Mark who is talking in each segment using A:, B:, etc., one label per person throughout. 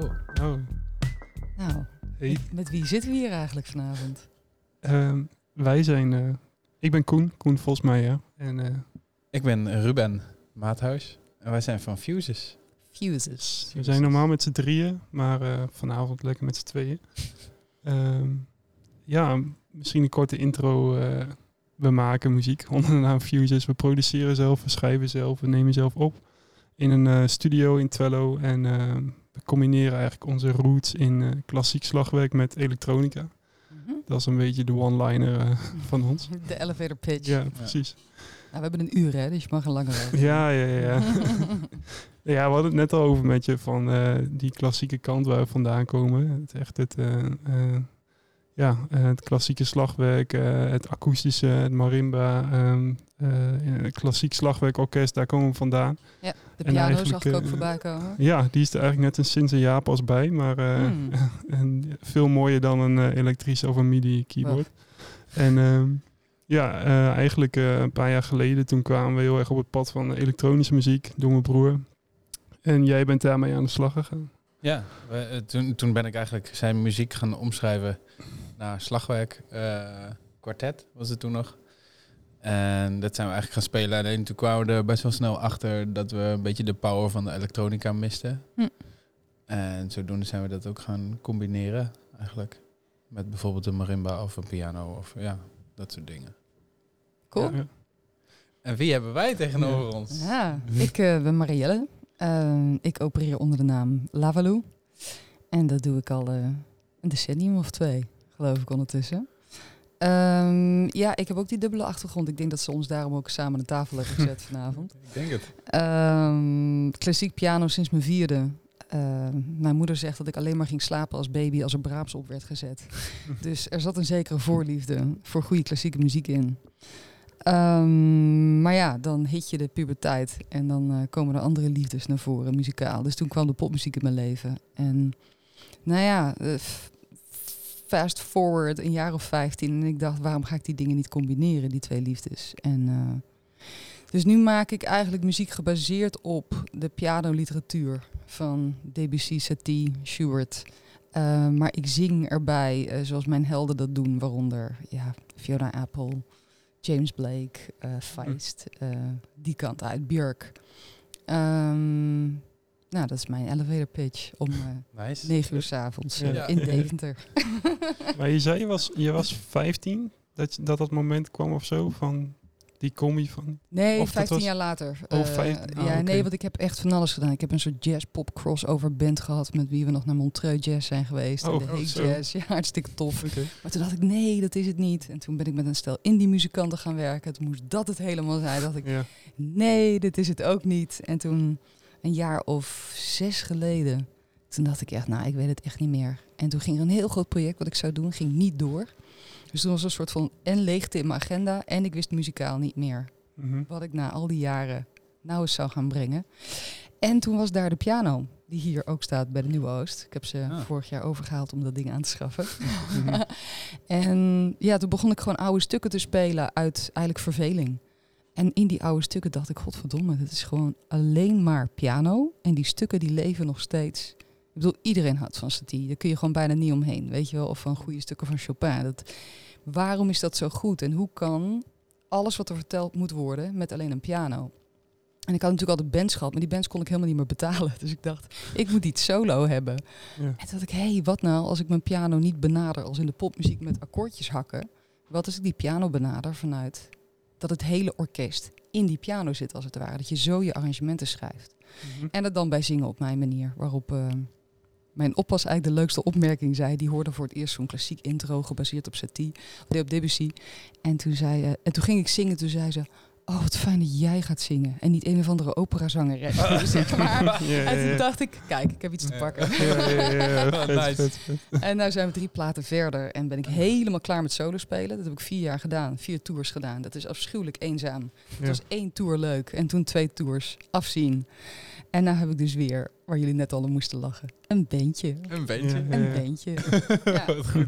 A: go.
B: Oh,
A: Nou,
B: hey.
A: met wie zitten we hier eigenlijk vanavond?
B: Ehm, wij zijn... eh, ik ben Koen, Koen Vosmeijer. En eh,
C: Ik ben Ruben Maathuis en wij zijn van Fuses.
A: Fuses.
B: we zijn normaal met z'n drieën, maar eh, vanavond lekker met z'n tweeën. Ehm, ja, misschien een korte intro. eh, we maken muziek onder de naam Fuses. We produceren zelf, we schrijven zelf, we nemen zelf op. In een eh, studio in Twello. En eh, we combineren eigenlijk onze roots in eh, klassiek slagwerk met elektronica.
A: Mhm.
B: Dat is een beetje de one-liner eh, van ons.
A: De elevator pitch.
B: Ja, precies.
A: Nou, we hebben een uur, hè, dus je mag er langer over.
B: Ja, ja, ja. ja. we hadden het net al over met je van eh, die klassieke kant waar we vandaan komen. Het echt het, eh, eh, ja, eh, het klassieke slagwerk, eh, het akoestische, het marimba, ehm, eh, het klassiek slagwerkorkest, daar komen we vandaan.
A: Ja, de piano zag ik ook voorbij komen.
B: Ja, die is er eigenlijk net een sinds een jaar pas bij, maar eh,
A: Hmm.
B: en veel mooier dan een elektrisch of een MIDI keyboard. En ehm, ja, eh, eigenlijk eh, een paar jaar geleden toen kwamen we heel erg op het pad van elektronische muziek door mijn broer. En jij bent daarmee aan de slag gegaan.
C: Ja, we, toen, toen ben ik eigenlijk zijn muziek gaan omschrijven naar slagwerk. eh, kwartet was het toen nog. En dat zijn we eigenlijk gaan spelen. Alleen toen kwamen we er best wel snel achter dat we een beetje de power van de elektronica misten.
A: Hm.
C: En zodoende zijn we dat ook gaan combineren eigenlijk. Met bijvoorbeeld een marimba of een piano of ja, dat soort dingen.
A: Cool.
B: Ja.
C: En wie hebben wij tegenover ons?
A: Ja, ik eh, ben Marielle. Ehm, ik opereer onder de naam Lavalou. En dat doe ik al eh, een decennium of twee, geloof ik ondertussen. Ehm, ja, ik heb ook die dubbele achtergrond. Ik denk dat ze ons daarom ook samen aan de tafel hebben gezet vanavond.
C: Ik denk het.
A: Ehm, klassiek piano sinds mijn vierde. Ehm, mijn moeder zegt dat ik alleen maar ging slapen als baby als er Brahms op werd gezet. dus er zat een zekere voorliefde voor goede klassieke muziek in. Maar ja, dan hit je de puberteit en dan eh, komen er andere liefdes naar voren, muzikaal. Dus toen kwam de popmuziek in mijn leven. En nou ja, eh, f- fast forward een jaar of 15 en ik dacht, waarom ga ik die dingen niet combineren, die twee liefdes? En eh, dus nu maak ik eigenlijk muziek gebaseerd op de pianoliteratuur van Debussy, Satie, Schubert. Eh, maar ik zing erbij eh, zoals mijn helden dat doen, waaronder ja, Fiona Apple, James Blake, eh Feist, die kant uit, Björk. Ehm, nou, dat is mijn elevator pitch om eh
C: Nice.
A: 9 uur s'avonds
B: Ja.
A: avonds in Deventer.
B: Maar je zei, je was, je was 15, dat, je- dat dat moment kwam of zo, van die combi van...
A: Nee,
B: Of dat
A: 15
B: was-
A: jaar later.
B: Oh,
A: Eh,
B: vijf- ah,
A: ja,
B: oké.
A: nee, want ik heb echt van alles gedaan. Ik heb een soort jazz-pop crossover band gehad met wie we nog naar Montreux Jazz zijn geweest.
B: Oh,
A: en de
B: oh.
A: Jazz. Ja, hartstikke tof.
B: Oké.
A: Maar toen dacht ik, nee, dat is het niet. En toen ben ik met een stel indie muzikanten gaan werken. Toen moest dat het helemaal zijn. dacht ik,
B: Ja.
A: nee, dit is het ook niet. En toen, een jaar of zes geleden, toen dacht ik echt, nou, ik weet het echt niet meer. En toen ging er een heel groot project wat ik zou doen, ging niet door. Dus toen was er een soort van en leegte in mijn agenda en ik wist muzikaal niet meer
B: Mhm.
A: wat ik na al die jaren nou eens zou gaan brengen. En toen was daar de piano, die hier ook staat bij de Nieuwe Oost. Ik heb ze
C: Ah.
A: vorig jaar overgehaald om dat ding aan te schaffen. En ja, toen begon ik gewoon oude stukken te spelen uit eigenlijk verveling. En in die oude stukken dacht ik, godverdomme, het is gewoon alleen maar piano. En die stukken die leven nog steeds. Ik bedoel, iedereen houdt van Satie. Daar kun je gewoon bijna niet omheen, weet je wel. Of van goede stukken van Chopin. Dat, waarom is dat zo goed? En hoe kan alles wat er verteld moet worden met alleen een piano? En ik had natuurlijk altijd bands gehad, maar die bands kon ik helemaal niet meer betalen. Dus ik dacht, ik moet iets solo hebben.
B: Ja.
A: En toen dacht ik, hé, hey, wat nou als ik mijn piano niet benader als in de popmuziek met akkoordjes hakken? Wat als ik die piano benader vanuit dat het hele orkest in die piano zit als het ware. Dat je zo je arrangementen schrijft.
B: Mhm.
A: En dat dan bij zingen op mijn manier. Waarop eh, mijn oppas eigenlijk de leukste opmerking zei. Die hoorde voor het eerst zo'n klassiek intro gebaseerd op Satie, op Debussy. En toen, zei, eh, en toen ging ik zingen, toen zei ze... Oh, wat fijn dat jij gaat zingen. En niet een of andere operazangeres. Zeg maar.
B: Ja, ja,
A: En toen dacht ik, kijk, ik heb iets te pakken.
C: Nice.
B: vet, vet.
A: En nu zijn we drie platen verder en ben ik helemaal klaar met solo spelen. Dat heb ik vier jaar gedaan, vier tours gedaan. Dat is afschuwelijk eenzaam. Het was één tour leuk en toen twee tours afzien. En nu heb ik dus weer waar jullie net al om moesten lachen. Een beentje.
C: Een bandje.
B: Ja,
A: Een beentje. Ja.
C: Goed.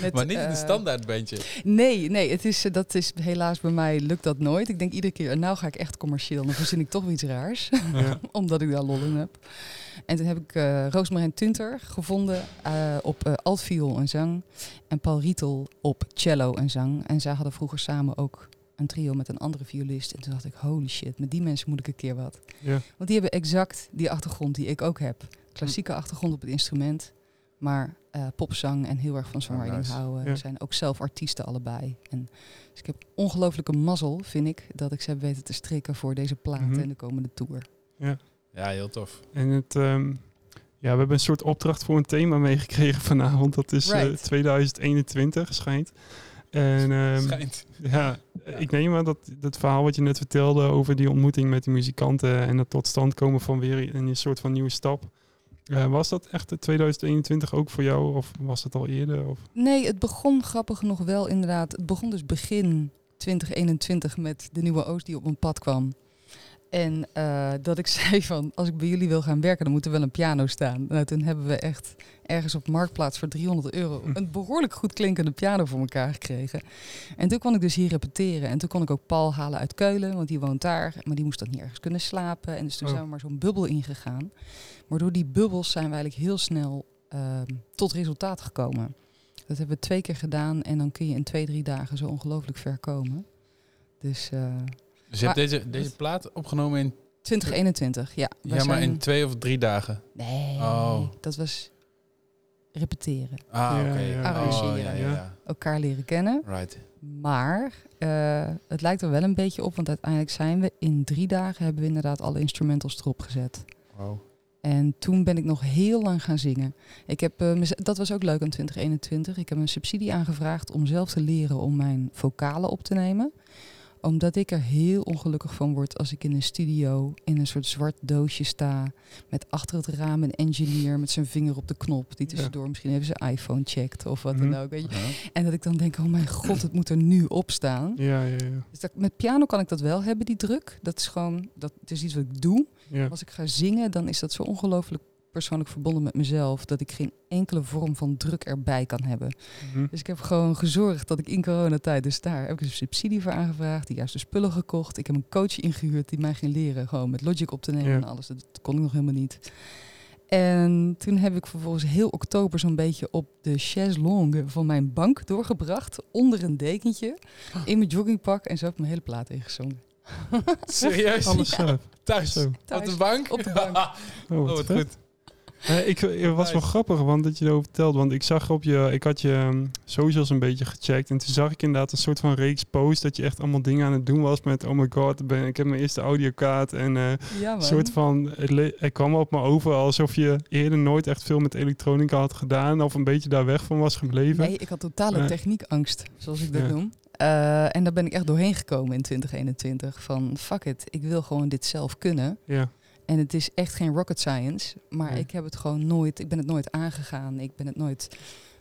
A: Met,
C: Maar niet een
A: eh,
C: standaard bandje.
A: Nee, nee, het is, eh, dat is helaas bij mij lukt dat nooit. Ik denk iedere keer, en nou ga ik echt commercieel. Dan verzin ik toch iets raars,
B: Ja.
A: omdat ik daar lol in heb. En toen heb ik eh Roosmarijn Tunter gevonden eh, op eh altviool en zang. En Paul Rietel op cello en zang. En zij hadden vroeger samen ook een trio met een andere violist. En toen dacht ik, holy shit, met die mensen moet ik een keer wat.
B: Ja.
A: Want die hebben exact die achtergrond die ik ook heb. Klassieke achtergrond op het instrument, maar eh, popzang en heel erg van songwriting
C: nice.
A: houden.
B: Ja.
A: Zijn ook zelf artiesten allebei. En dus ik heb ongelooflijke mazzel, vind ik, dat ik ze heb weten te strikken voor deze plaat
B: Mhm.
A: en de komende tour.
C: Ja, heel tof.
B: En het, ehm, ja, we hebben een soort opdracht voor een thema meegekregen vanavond. Dat is eh,
A: Right.
B: 2021, schijnt. En ehm,
C: Schijnt.
B: ja, ik neem aan dat dat verhaal wat je net vertelde over die ontmoeting met de muzikanten en het tot stand komen van weer een soort van nieuwe stap. Eh, was dat echt de 2021 ook voor jou of was het al eerder? Of?
A: Nee, het begon grappig genoeg wel inderdaad. Het begon dus begin 2021 met de nieuwe Oost die op mijn pad kwam. En eh, dat ik zei van, als ik bij jullie wil gaan werken, dan moet er wel een piano staan. Nou, toen hebben we echt ergens op Marktplaats voor 300 euro
B: Hm.
A: een behoorlijk goed klinkende piano voor elkaar gekregen. En toen kon ik dus hier repeteren. En toen kon ik ook Paul halen uit Keulen, want die woont daar. Maar die moest dan niet ergens kunnen slapen. En dus toen
B: Oh.
A: zijn we maar zo'n bubbel ingegaan. Maar door die bubbels zijn we eigenlijk heel snel ehm, tot resultaat gekomen. Dat hebben we twee keer gedaan en dan kun je in twee, drie dagen zo ongelooflijk ver komen. Dus eh,
C: Dus je hebt deze, deze plaat opgenomen in,
A: 2021, ja.
C: ja, maar
A: zijn-
C: in twee of drie dagen.
A: Nee,
C: Oh.
A: dat was repeteren.
C: Ah,
B: Ja,
C: oké.
B: ja.
C: Oh,
A: Arrangeren.
C: ja, ja, ja.
A: Elkaar leren kennen.
C: Right.
A: Maar eh, het lijkt er wel een beetje op, want uiteindelijk zijn we in drie dagen hebben we inderdaad alle instrumentals erop gezet.
C: Wow.
A: En toen ben ik nog heel lang gaan zingen. Ik heb, eh, dat was ook leuk in 2021. Ik heb een subsidie aangevraagd om zelf te leren om mijn vocalen op te nemen. Omdat ik er heel ongelukkig van word als ik in een studio in een soort zwart doosje sta. Met achter het raam een engineer met zijn vinger op de knop. Die tussendoor misschien even zijn iPhone checkt of wat
B: Mhm.
A: dan ook. Weet je. En dat ik dan denk, oh mijn god, het moet er nu op staan.
B: Ja, ja, ja.
A: Dus dat, met piano kan ik dat wel hebben, die druk. Dat is gewoon, dat is iets wat ik doe.
B: ja.
A: Als ik ga zingen, dan is dat zo ongelooflijk persoonlijk verbonden met mezelf. Dat ik geen enkele vorm van druk erbij kan hebben.
B: Mhm.
A: Dus ik heb gewoon gezorgd dat ik in coronatijd, dus daar heb ik een subsidie voor aangevraagd. Die juiste spullen gekocht. Ik heb een coach ingehuurd die mij ging leren. Gewoon met Logic op te nemen
B: Ja.
A: en alles. Dat kon ik nog helemaal niet. En toen heb ik vervolgens heel oktober zo'n beetje op de chaise longue van mijn bank doorgebracht. Onder een dekentje. In mijn joggingpak. En zo heb ik mijn hele plaat ingezongen.
C: Serieus?
B: Alles zelf.
C: Thuis? Op de bank?
A: Op de bank.
B: Oh,
C: Oh,
B: wat
C: goed.
B: Eh, ik, het was wel grappig, want dat je erover vertelt. Want ik zag op je, ik had je um, socials een beetje gecheckt. En toen zag ik inderdaad een soort van reeks post dat je echt allemaal dingen aan het doen was met, oh my god, ik ben, ik heb mijn eerste audiokaart. En eh,
A: Ja,
B: een
A: man.
B: soort van, het, kwam op me over alsof je eerder nooit echt veel met elektronica had gedaan. Of een beetje daar weg van was gebleven.
A: Nee, ik had totale techniekangst, zoals ik dat
B: Ja.
A: noem. Eh, en daar ben ik echt doorheen gekomen in 2021. Van fuck it, ik wil gewoon dit zelf kunnen.
B: Ja,
A: En het is echt geen rocket science. Maar ik heb het gewoon nooit, ik ben het nooit aangegaan. Ik ben het nooit.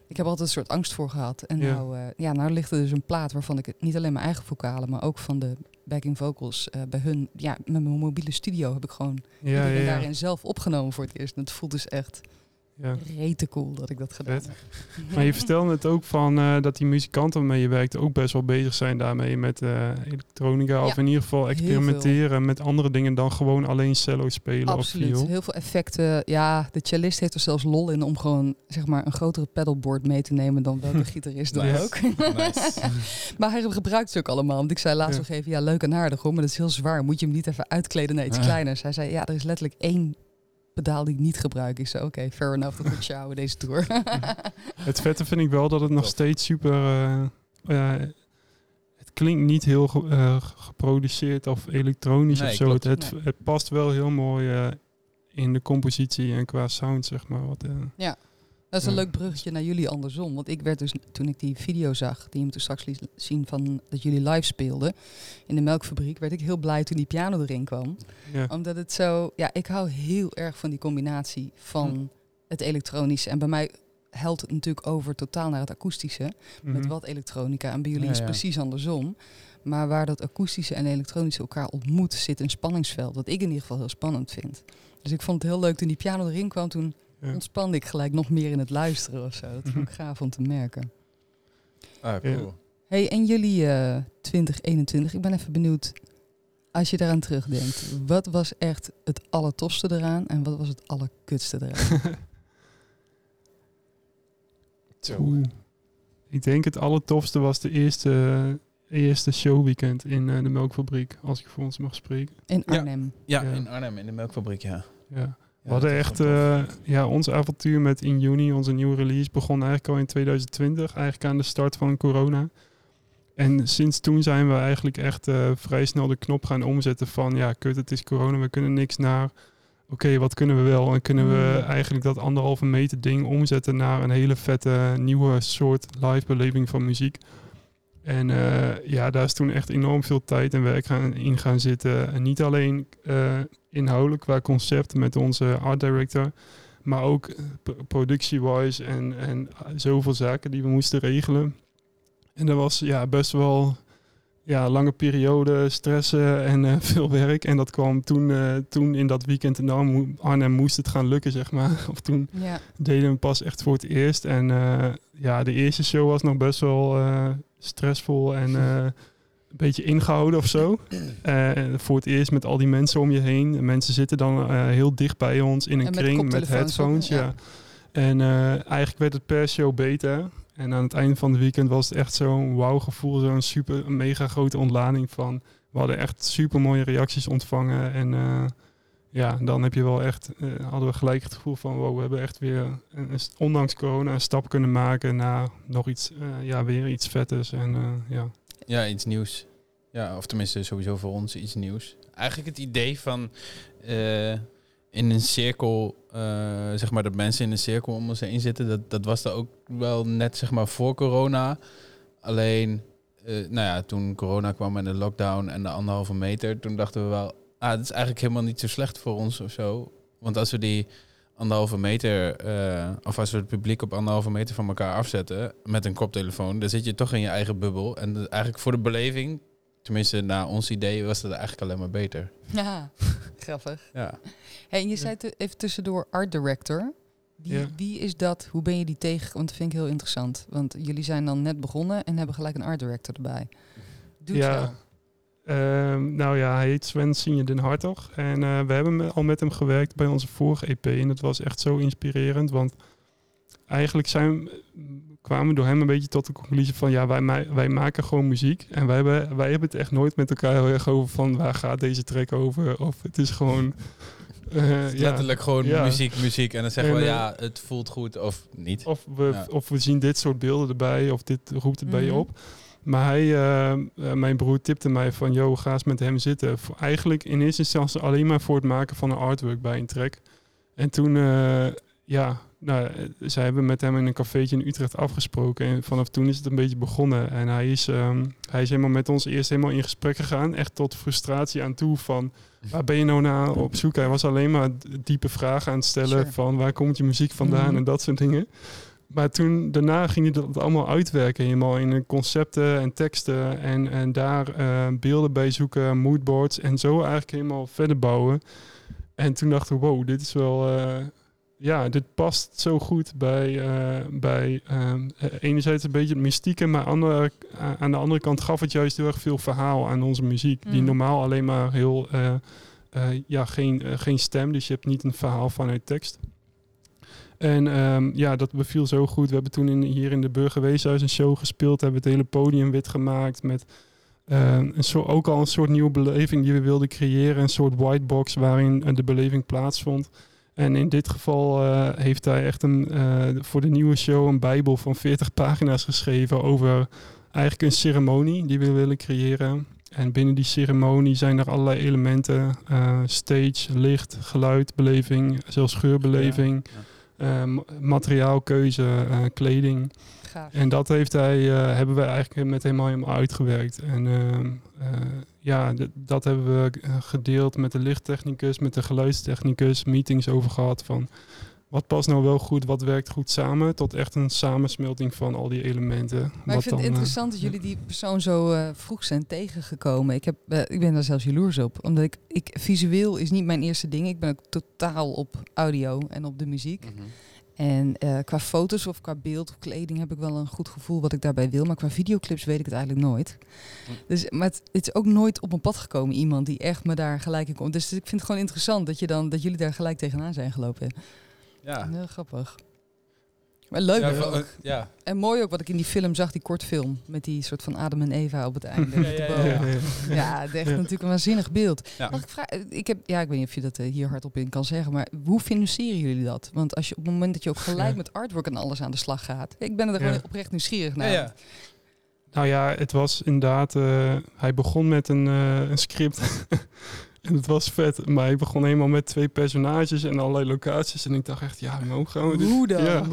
A: Ik heb altijd een soort angst voor gehad. En
B: Ja.
A: nou, eh, ja, nou ligt er dus een plaat waarvan ik het niet alleen mijn eigen vocalen, maar ook van de backing vocals eh, bij hun. Ja, met mijn mobiele studio heb ik gewoon
B: ja.
A: daarin zelf opgenomen voor het eerst. En het voelt dus echt
B: ja.
A: rete cool dat ik dat gedaan
B: Vet.
A: heb.
B: Maar je vertelde het ook van eh, dat die muzikanten waarmee je werkt ook best wel bezig zijn daarmee met eh, elektronica. Of in ieder geval experimenteren met andere dingen dan gewoon alleen cello spelen
A: Absoluut.
B: of viool.
A: Heel veel effecten. Ja, de cellist heeft er zelfs lol in om gewoon zeg maar een grotere pedalboard mee te nemen dan welke gitarist dan ook. Maar hij gebruikt ze ook allemaal. Want ik zei laatst
B: Ja.
A: nog even, ja, leuk en aardig hoor, maar dat is heel zwaar. Moet je hem niet even uitkleden naar iets
C: Ah.
A: kleiners? Hij zei, ja, er is letterlijk één pedaal die ik niet gebruik. Ik zei, oké, fair enough, dat moet sjouwen deze tour.
B: Het vette vind ik wel dat het nog steeds super... eh, ja, het klinkt niet heel ge- eh, geproduceerd of elektronisch
C: Nee,
B: of zo.
C: klopt.
B: Het, het,
A: Nee.
B: het past wel heel mooi eh, in de compositie en qua sound, zeg maar. Wat, eh,
A: Dat is een leuk bruggetje naar jullie andersom. Want ik werd dus, toen ik die video zag, die je toen straks liet zien van dat jullie live speelden in de melkfabriek, werd ik heel blij toen die piano erin kwam.
B: ja.
A: Omdat het zo, ja, ik hou heel erg van die combinatie van het elektronische. En bij mij helt het natuurlijk over totaal naar het akoestische. Met
B: Mhm.
A: wat elektronica. En bij jullie
C: Ja,
A: is precies andersom. Maar waar dat akoestische en elektronische elkaar ontmoet, zit een spanningsveld. Wat ik in ieder geval heel spannend vind. Dus ik vond het heel leuk toen die piano erin kwam. Toen. Ontspande ik gelijk nog meer in het luisteren of zo. Dat vond ik gaaf om te merken.
C: Ah, cool.
A: Hey, en jullie eh 2021, ik ben even benieuwd, als je daaraan terugdenkt, wat was echt het allertofste eraan en wat was het allerkutste eraan?
C: Zo.
B: Ik denk het allertofste was de eerste, eerste showweekend in eh, de melkfabriek, als ik voor ons mag spreken.
A: In
C: Ja.
A: Arnhem.
C: Ja,
B: Ja.
C: in Arnhem, in de melkfabriek, ja.
B: Ja. We hadden echt, eh, ja, ons avontuur met In Juni, onze nieuwe release, begon eigenlijk al in 2020, eigenlijk aan de start van corona. En sinds toen zijn we eigenlijk echt eh, vrij snel de knop gaan omzetten van, ja, kut, het is corona, we kunnen niks naar. Oké, wat kunnen we wel? En kunnen we
A: Mm.
B: eigenlijk dat anderhalve meter ding omzetten naar een hele vette nieuwe soort live beleving van muziek. En eh, ja, daar is toen echt enorm veel tijd en werk gaan, in gaan zitten. En niet alleen eh, inhoudelijk qua concept met onze art director, maar ook eh, productie-wise en, en zoveel zaken die we moesten regelen. En dat was ja, best wel ja, lange periode, stressen en veel werk. En dat kwam toen, toen in dat weekend in Arnhem, Arnhem moest het gaan lukken, zeg maar. Of toen
A: Ja.
B: deden we pas echt voor het eerst. En ja, de eerste show was nog best wel stressvol en eh, een beetje ingehouden of zo. Eh, voor het eerst met al die mensen om je heen. En mensen zitten dan eh, heel dicht bij ons in een
A: En
B: kring met
A: op,
B: headphones.
A: ja.
B: Ja. En eh, eigenlijk werd het per show beter. En aan het einde van het weekend was het echt zo'n wauw gevoel. Zo'n super, een mega grote ontlading van... We hadden echt super mooie reacties ontvangen. En eh, ja, dan heb je wel echt... eh, hadden we gelijk het gevoel van... Wow, we hebben echt weer, ondanks corona, een stap kunnen maken... naar nog iets, eh, ja, weer iets vetters. En eh, ja,
C: Ja, iets nieuws. Ja, of tenminste sowieso voor ons iets nieuws. Eigenlijk het idee van in een cirkel, zeg maar dat mensen in een cirkel om ons heen zitten, dat, dat was er ook wel net zeg maar voor corona. Alleen, nou ja, toen corona kwam en de lockdown en de anderhalve meter, toen dachten we wel, ah, het is eigenlijk helemaal niet zo slecht voor ons of zo. Want als we die anderhalve meter, eh, of als we het publiek op anderhalve meter van elkaar afzetten met een koptelefoon, dan zit je toch in je eigen bubbel. En eigenlijk voor de beleving, tenminste naar ons idee, was dat eigenlijk alleen maar beter.
A: ja, grappig.
C: Ja.
A: Hey, en je zei te- even tussendoor art director. Wie,
B: Ja.
A: wie is dat? Hoe ben je die tegen? Want dat vind ik heel interessant. Want jullie zijn dan net begonnen en hebben gelijk een art director erbij. Doe het
B: Ja. Ehm, nou ja, hij heet Sven Signe den Hartog. En eh, we hebben al met hem gewerkt bij onze vorige EP. En dat was echt zo inspirerend. Want eigenlijk zijn, kwamen we door hem een beetje tot de conclusie van... ja, wij, wij maken gewoon muziek. En wij hebben, wij hebben het echt nooit met elkaar heel erg over van... waar gaat deze track over? Of het is gewoon... eh,
C: Het is
B: ja.
C: Letterlijk gewoon
B: Ja.
C: muziek, muziek. En dan zeggen
B: En,
C: we,
B: eh,
C: ja, het voelt goed of niet.
B: Of we,
C: Ja.
B: of we zien dit soort beelden erbij, of dit roept het bij je
A: Mhm.
B: op. Maar hij, eh, eh, mijn broer tipte mij van, yo, ga eens met hem zitten. Voor, eigenlijk in eerste instantie alleen maar voor het maken van een artwork bij een track. En toen, eh, ja, nou, zij hebben met hem in een cafeetje in Utrecht afgesproken. En vanaf toen is het een beetje begonnen. En hij is, ehm, hij is helemaal met ons eerst helemaal in gesprek gegaan. Echt tot frustratie aan toe van, waar ben je nou naar op zoek? Hij was alleen maar diepe vragen aan het stellen
A: Sure.
B: van, waar komt je muziek vandaan
A: Mhm.
B: en dat soort dingen. Maar toen, daarna ging hij dat allemaal uitwerken. Helemaal in concepten en teksten. En, en daar eh, beelden bij zoeken, moodboards. En zo eigenlijk helemaal verder bouwen. En toen dachten we, wow, dit is wel... eh, ja, dit past zo goed bij... eh, bij enerzijds een beetje het mystieke. Maar andere, aan de andere kant gaf het juist heel erg veel verhaal aan onze muziek. Die
A: Mm.
B: normaal alleen maar heel... ja, geen, geen stem. Dus je hebt niet een verhaal vanuit tekst. En ehm, ja, dat beviel zo goed. We hebben toen in, hier in de Burgerweeshuis een show gespeeld. Hebben het hele podium wit gemaakt met eh, een soort, ook al een soort nieuwe beleving die we wilden creëren. Een soort whitebox waarin eh, de beleving plaatsvond. En in dit geval eh, heeft hij echt een, eh, voor de nieuwe show een bijbel van 40 pagina's geschreven over eigenlijk een ceremonie die we willen creëren. En binnen die ceremonie zijn er allerlei elementen. stage, licht, geluid, beleving, zelfs geurbeleving. Materiaalkeuze, eh, kleding.
A: Gaaf.
B: En dat heeft hij, eh, hebben we eigenlijk met hem uitgewerkt. En ehm, eh, ja, dat hebben we eh, gedeeld met de lichttechnicus, met de geluidstechnicus, meetings over gehad van wat past nou wel goed, wat werkt goed samen, tot echt een samensmelting van al die elementen.
A: Maar
B: Wat
A: ik vind het
B: dan, eh,
A: interessant dat jullie die persoon zo eh, vroeg zijn tegengekomen. Ik, heb, eh, ik ben daar zelfs jaloers op. Omdat ik, ik, visueel is niet mijn eerste ding. Ik ben ook totaal op audio en op de muziek.
C: Mhm.
A: En eh, qua foto's of qua beeld of kleding heb ik wel een goed gevoel wat ik daarbij wil. Maar qua videoclips weet ik het eigenlijk nooit.
C: Hm.
A: Dus, maar het, het is ook nooit op mijn pad gekomen, iemand die echt me daar gelijk in komt. Dus ik vind het gewoon interessant dat, je dan, dat jullie daar gelijk tegenaan zijn gelopen.
C: Ja.
A: Heel grappig. Maar leuk
C: Ja,
A: ook.
C: van- eh, ja.
A: En mooi ook wat ik in die film zag, die kortfilm. Met die soort van Adam en Eva op het einde.
C: Ja, ja, ja.
A: echt natuurlijk een waanzinnig beeld.
C: Ja.
A: Mag ik vragen? Ik, heb, ja, ik weet niet of je dat eh, hier hardop in kan zeggen, maar hoe financieren jullie dat? Want als je op het moment dat je ook gelijk
B: Ja.
A: met artwork en alles aan de slag gaat. Ik ben er
B: Ja.
A: gewoon oprecht nieuwsgierig naar.
C: ja.
B: Nou ja, het was inderdaad. eh, hij begon met een, eh, een script. en het was vet. Maar hij begon helemaal met twee personages en allerlei locaties. En ik dacht echt, ja, maar hoe gaan we dit
A: Hoe dan?
B: ja?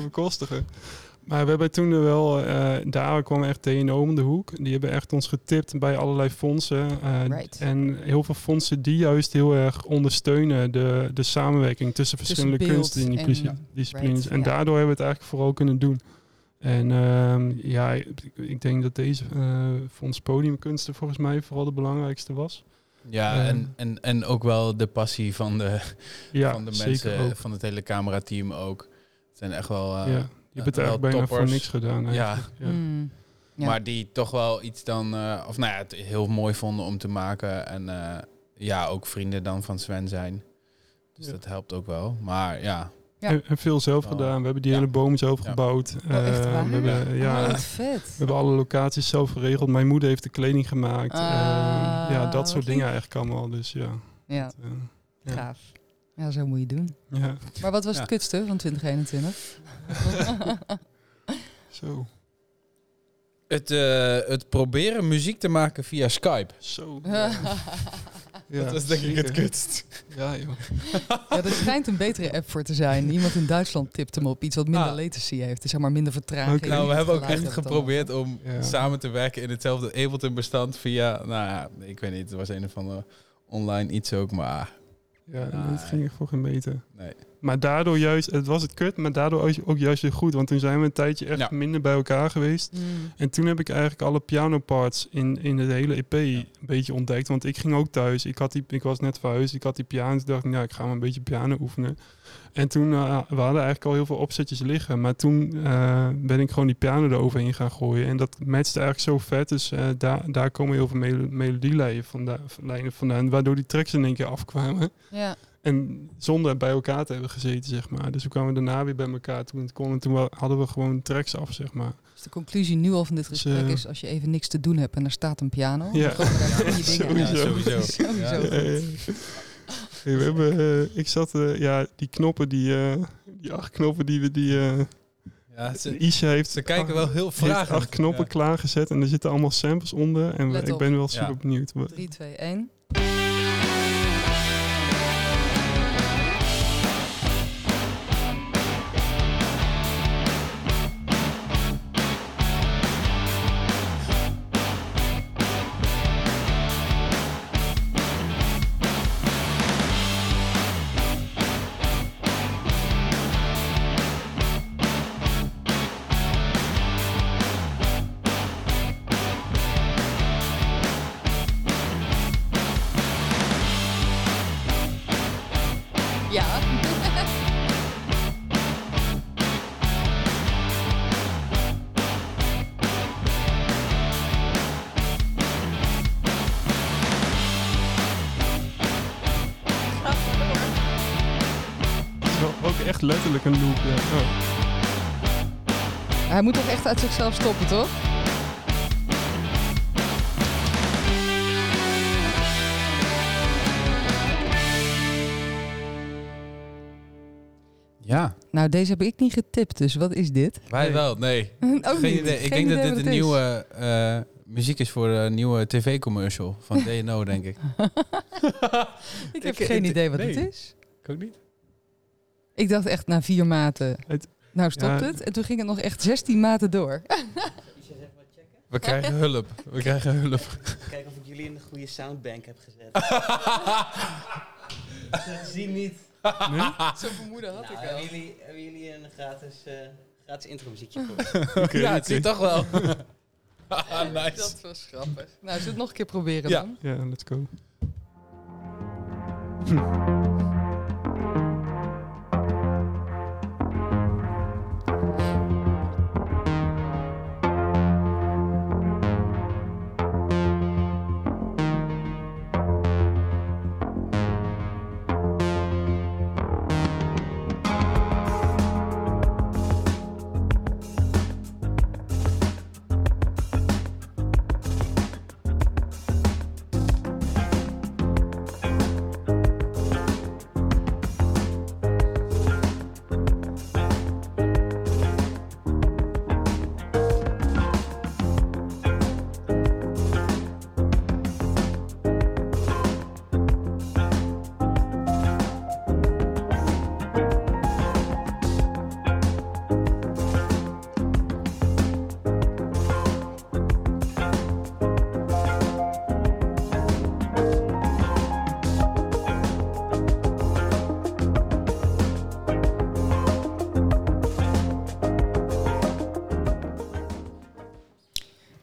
B: Maar we hebben toen er wel, eh, daar kwam echt TNO om de hoek. Die hebben echt ons getipt bij allerlei fondsen. eh,
A: Right.
B: En heel veel fondsen die juist heel erg ondersteunen de, de samenwerking tussen verschillende kunstdisciplines.
A: en-. Right,
B: en
A: ja.
B: daardoor hebben we het eigenlijk vooral kunnen doen. En ehm, ja, ik, ik denk dat deze eh fonds podiumkunsten volgens mij vooral de belangrijkste was.
C: Ja,
B: Eh.
C: en, en, en ook wel de passie van de,
B: Ja,
C: van de mensen,
B: ook.
C: van het hele camerateam ook. Het zijn echt wel... eh,
B: ja, je hebt het
C: wel
B: eigenlijk bijna voor
C: toppers.
B: niks gedaan.
C: Ja.
B: eigenlijk. Ja.
A: Mm. Ja.
C: Maar die toch wel iets dan... eh, of nou ja, het heel mooi vonden om te maken. En eh, ja, ook vrienden dan van Sven zijn. Dus
B: Ja.
C: dat helpt ook wel. Maar ja,
A: Ja.
B: En, veel zelf
C: Oh.
B: gedaan. We hebben die
C: Ja.
B: hele boom zelf
C: Ja.
B: gebouwd.
A: Oh, echt
B: Eh, we hebben, ja,
A: Oh,
B: we
A: vet.
B: hebben alle locaties zelf geregeld. Mijn moeder heeft de kleding gemaakt.
A: Ah,
B: Eh, ja, dat
A: wat
B: soort
A: lief.
B: dingen eigenlijk allemaal. Dus ja.
A: Ja,
B: eh, ja.
A: gaaf. Ja, zo moet je doen.
B: ja.
A: Maar wat was
C: Ja.
A: het kutste van 2021?
B: Zo.
C: het, eh, het proberen muziek te maken via Skype.
B: Zo.
A: ja,
B: Ja,
C: dat is denk ik het kutst.
B: Ja, joh.
A: er schijnt een betere app voor te zijn. Iemand in Duitsland tipt hem op iets wat minder
C: Ah.
A: latency heeft. Dus zeg maar minder vertraging.
C: Nou, we hebben ook echt geprobeerd om
B: Ja.
C: samen te werken in hetzelfde Ableton-bestand via, nou ja, ik weet niet, het was een of andere online iets ook, maar
B: Ja, dat ging echt voor geen meter.
C: Nee.
B: Maar daardoor juist, het was het kut, maar daardoor ook- ook juist weer goed. Want toen zijn we een tijdje echt
C: Ja.
B: minder bij elkaar geweest.
A: Mm.
B: En toen heb ik eigenlijk alle piano parts in, in het hele EP een beetje ontdekt. Want ik ging ook thuis. Ik, had die, ik was net verhuisd. Ik had die piano. Toen dacht ik, ja, ik ga maar een beetje piano oefenen. En toen, uh, we hadden eigenlijk al heel veel opzetjes liggen. Maar toen uh, ben ik gewoon die piano eroverheen gaan gooien. En dat matchte eigenlijk zo vet. Dus uh, daar, daar komen heel veel mel melodielijnen vandaan, lijnen vandaan. Waardoor die tracks in één keer afkwamen.
A: Ja.
B: En zonder bij elkaar te hebben gezeten, zeg maar. Dus toen kwamen we daarna weer bij elkaar toen het kon. En toen hadden we gewoon tracks af, zeg maar.
A: Dus de conclusie nu al van dit
B: Dus,
A: gesprek
B: eh,
A: is... als je even niks te doen hebt en er staat een piano...
B: Ja.
A: dan je dingen
C: Ja.
B: Sowieso. Hey, we hebben, eh, ik zat, eh, ja, die knoppen, die, eh, die acht knoppen die we, die, eh
C: Ja, ze,
B: Isha heeft.
C: ze kijken wel heel
B: heeft
C: vragen.
B: acht knoppen klaargezet en er zitten allemaal samples onder. En we- ik ben wel
C: Ja.
B: super benieuwd. Wat-
A: 3, 2, 1. Uit zichzelf stoppen, toch?
C: Ja,
A: Nou, deze heb ik niet getipt, dus wat is dit?
C: wij
B: Nee.
C: wel. Nee,
A: Ook
C: geen
A: niet.
C: idee. Ik
A: Geen
C: denk dat dit een nieuwe eh, muziek is voor een nieuwe tv-commercial van DNO, denk ik.
A: Ik heb
C: Ik-
A: geen idee wat
C: nee.
A: het is.
C: Ik ook niet.
A: Ik dacht echt na vier maten,
B: Het-
A: nou stopt
B: Ja.
A: het. En toen ging het nog echt 16 maten door.
C: We krijgen hulp. We krijgen hulp.
D: Kijken of ik jullie in de goede soundbank heb gezet. Ze zien niet.
B: Nee?
A: Zo'n vermoeden had
D: Nou,
A: ik
D: hebben,
A: al.
D: jullie, hebben jullie een gratis, eh gratis intro muziekje voor?
C: Ja, het zit toch wel. ah, nice.
A: Dat was grappig. Nou, zullen we het nog een keer proberen
C: Ja.
A: dan?
B: Ja, let's go.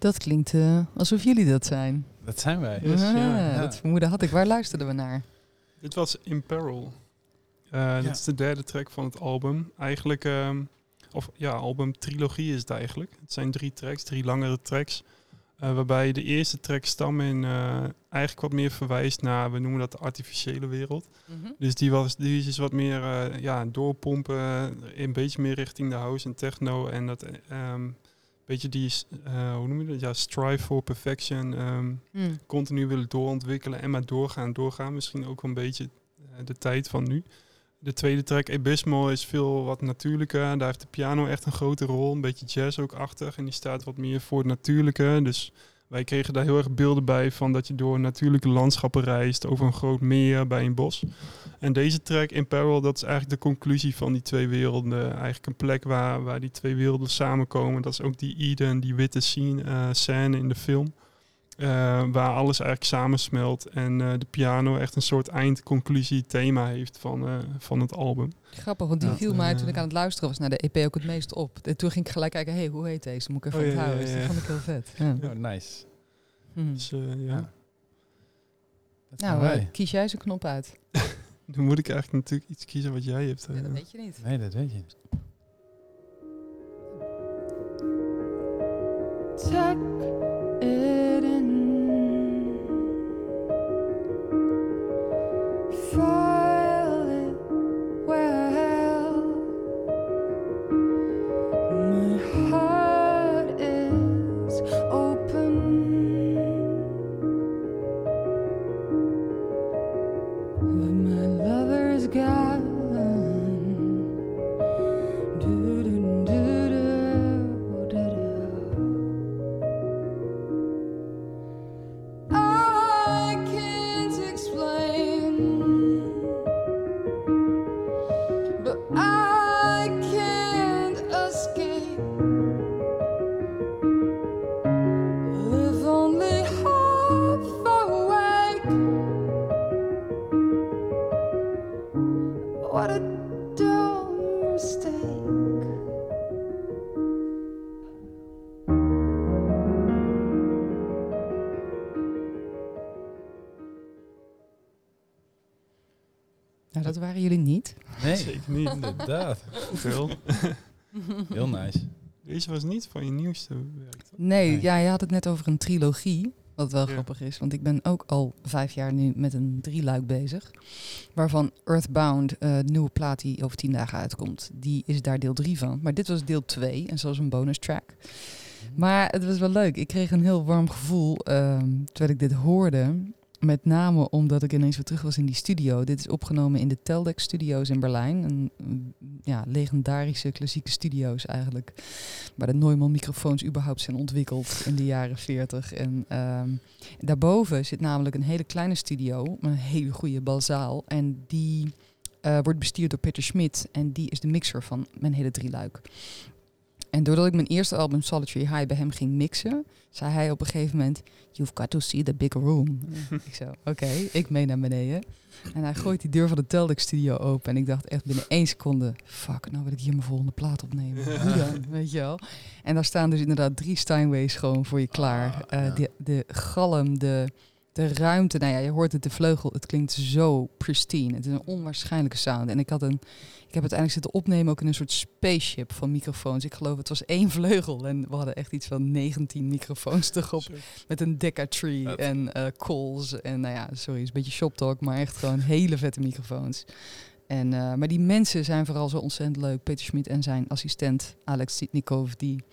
A: Dat klinkt eh, alsof jullie dat zijn.
C: Dat zijn wij.
B: Yes,
A: Ah,
B: ja.
A: Dat vermoeden had ik. Waar luisterden we naar?
B: Dit was In Peril. Eh, Dat is de derde track van het album. Eigenlijk, ehm, of ja, album trilogie is het eigenlijk. Het zijn drie tracks, drie langere tracks. eh, waarbij de eerste track stam in eh, eigenlijk wat meer verwijst naar, we noemen dat de artificiële wereld. Dus die, was, die is dus wat meer eh, ja, doorpompen, een beetje meer richting de house en techno. En dat ehm beetje die, eh, hoe noem je dat? Ja, strive for perfection. ehm,
A: Hm.
B: continu willen doorontwikkelen en maar doorgaan, doorgaan. Misschien ook wel een beetje eh, de tijd van nu. De tweede track, Abysmal, is veel wat natuurlijker. Daar heeft de piano echt een grote rol. Een beetje jazz ook achter. En die staat wat meer voor het natuurlijke. Dus wij kregen daar heel erg beelden bij van dat je door natuurlijke landschappen reist. Over een groot meer, bij een bos. En deze track, In Peril, dat is eigenlijk de conclusie van die twee werelden. Eigenlijk een plek waar, waar die twee werelden samenkomen. Dat is ook die Eden, die witte scene, eh, scène in de film. Eh, waar alles eigenlijk samensmelt en eh, de piano echt een soort eindconclusie thema heeft van, eh, van het album.
A: Grappig, want die viel mij toen ik aan het luisteren was naar de EP ook het meest op. En toen ging ik gelijk kijken, hey, hoe heet deze? Moet ik even
B: Oh, ja,
A: onthouden.
B: ja,
A: Dus dat vond ik heel vet. Ja.
C: Oh, nice.
A: Hm.
B: Dus ja.
C: Ja. Dat zijn
A: Nou,
C: wij.
A: kies jij zijn knop uit.
B: dan moet ik eigenlijk natuurlijk iets kiezen wat jij hebt.
A: Ja, dat weet je niet.
C: Nee, dat weet je.
A: Tuck
B: was niet van je nieuwste werk. toch?
A: Nee,
C: Nee.
A: ja, je had het net over een trilogie. Wat wel
B: Ja.
A: grappig is, want ik ben ook al vijf jaar nu met een drieluik bezig. Waarvan Earthbound, eh, de nieuwe plaat die over tien dagen uitkomt, die is daar deel drie van. Maar dit was deel twee en zoals een bonus track. Maar het was wel leuk. Ik kreeg een heel warm gevoel ehm, terwijl ik dit hoorde. Met name omdat ik ineens weer terug was in die studio. Dit is opgenomen in de Teldex Studios in Berlijn. Een, een, ja, legendarische klassieke studio's eigenlijk. Waar de Neumann microfoons überhaupt zijn ontwikkeld in de jaren 40. En ehm, daarboven zit namelijk een hele kleine studio. Een hele goede balzaal. En die eh, wordt bestuurd door Peter Schmidt. En die is de mixer van mijn hele drieluik. En doordat ik mijn eerste album Solitary High bij hem ging mixen, zei hij op een gegeven moment: You've got to see the big room. ik zo, oké, ik mee naar beneden. En hij gooit die deur van de Teldex studio open. En ik dacht echt binnen één seconde: Fuck, nou wil ik hier mijn volgende plaat opnemen. Dan? Weet je wel? En daar staan dus inderdaad drie Steinways gewoon voor je klaar.
C: Ah,
A: Eh,
C: ja.
A: de, de galm, de, de ruimte. Nou ja, je hoort het, de vleugel. Het klinkt zo pristine. Het is een onwaarschijnlijke sound. En ik had een. Ik heb uiteindelijk zitten opnemen ook in een soort spaceship van microfoons. Ik geloof het was één vleugel en we hadden echt iets van 19 microfoons erop
B: Zo.
A: met een Decca Tree
C: Vet.
A: en eh calls en nou ja, sorry, is een beetje shop talk, maar echt gewoon hele vette microfoons. En, eh, maar die mensen zijn vooral zo ontzettend leuk. Peter Schmid en zijn assistent Alex Sitnikov, die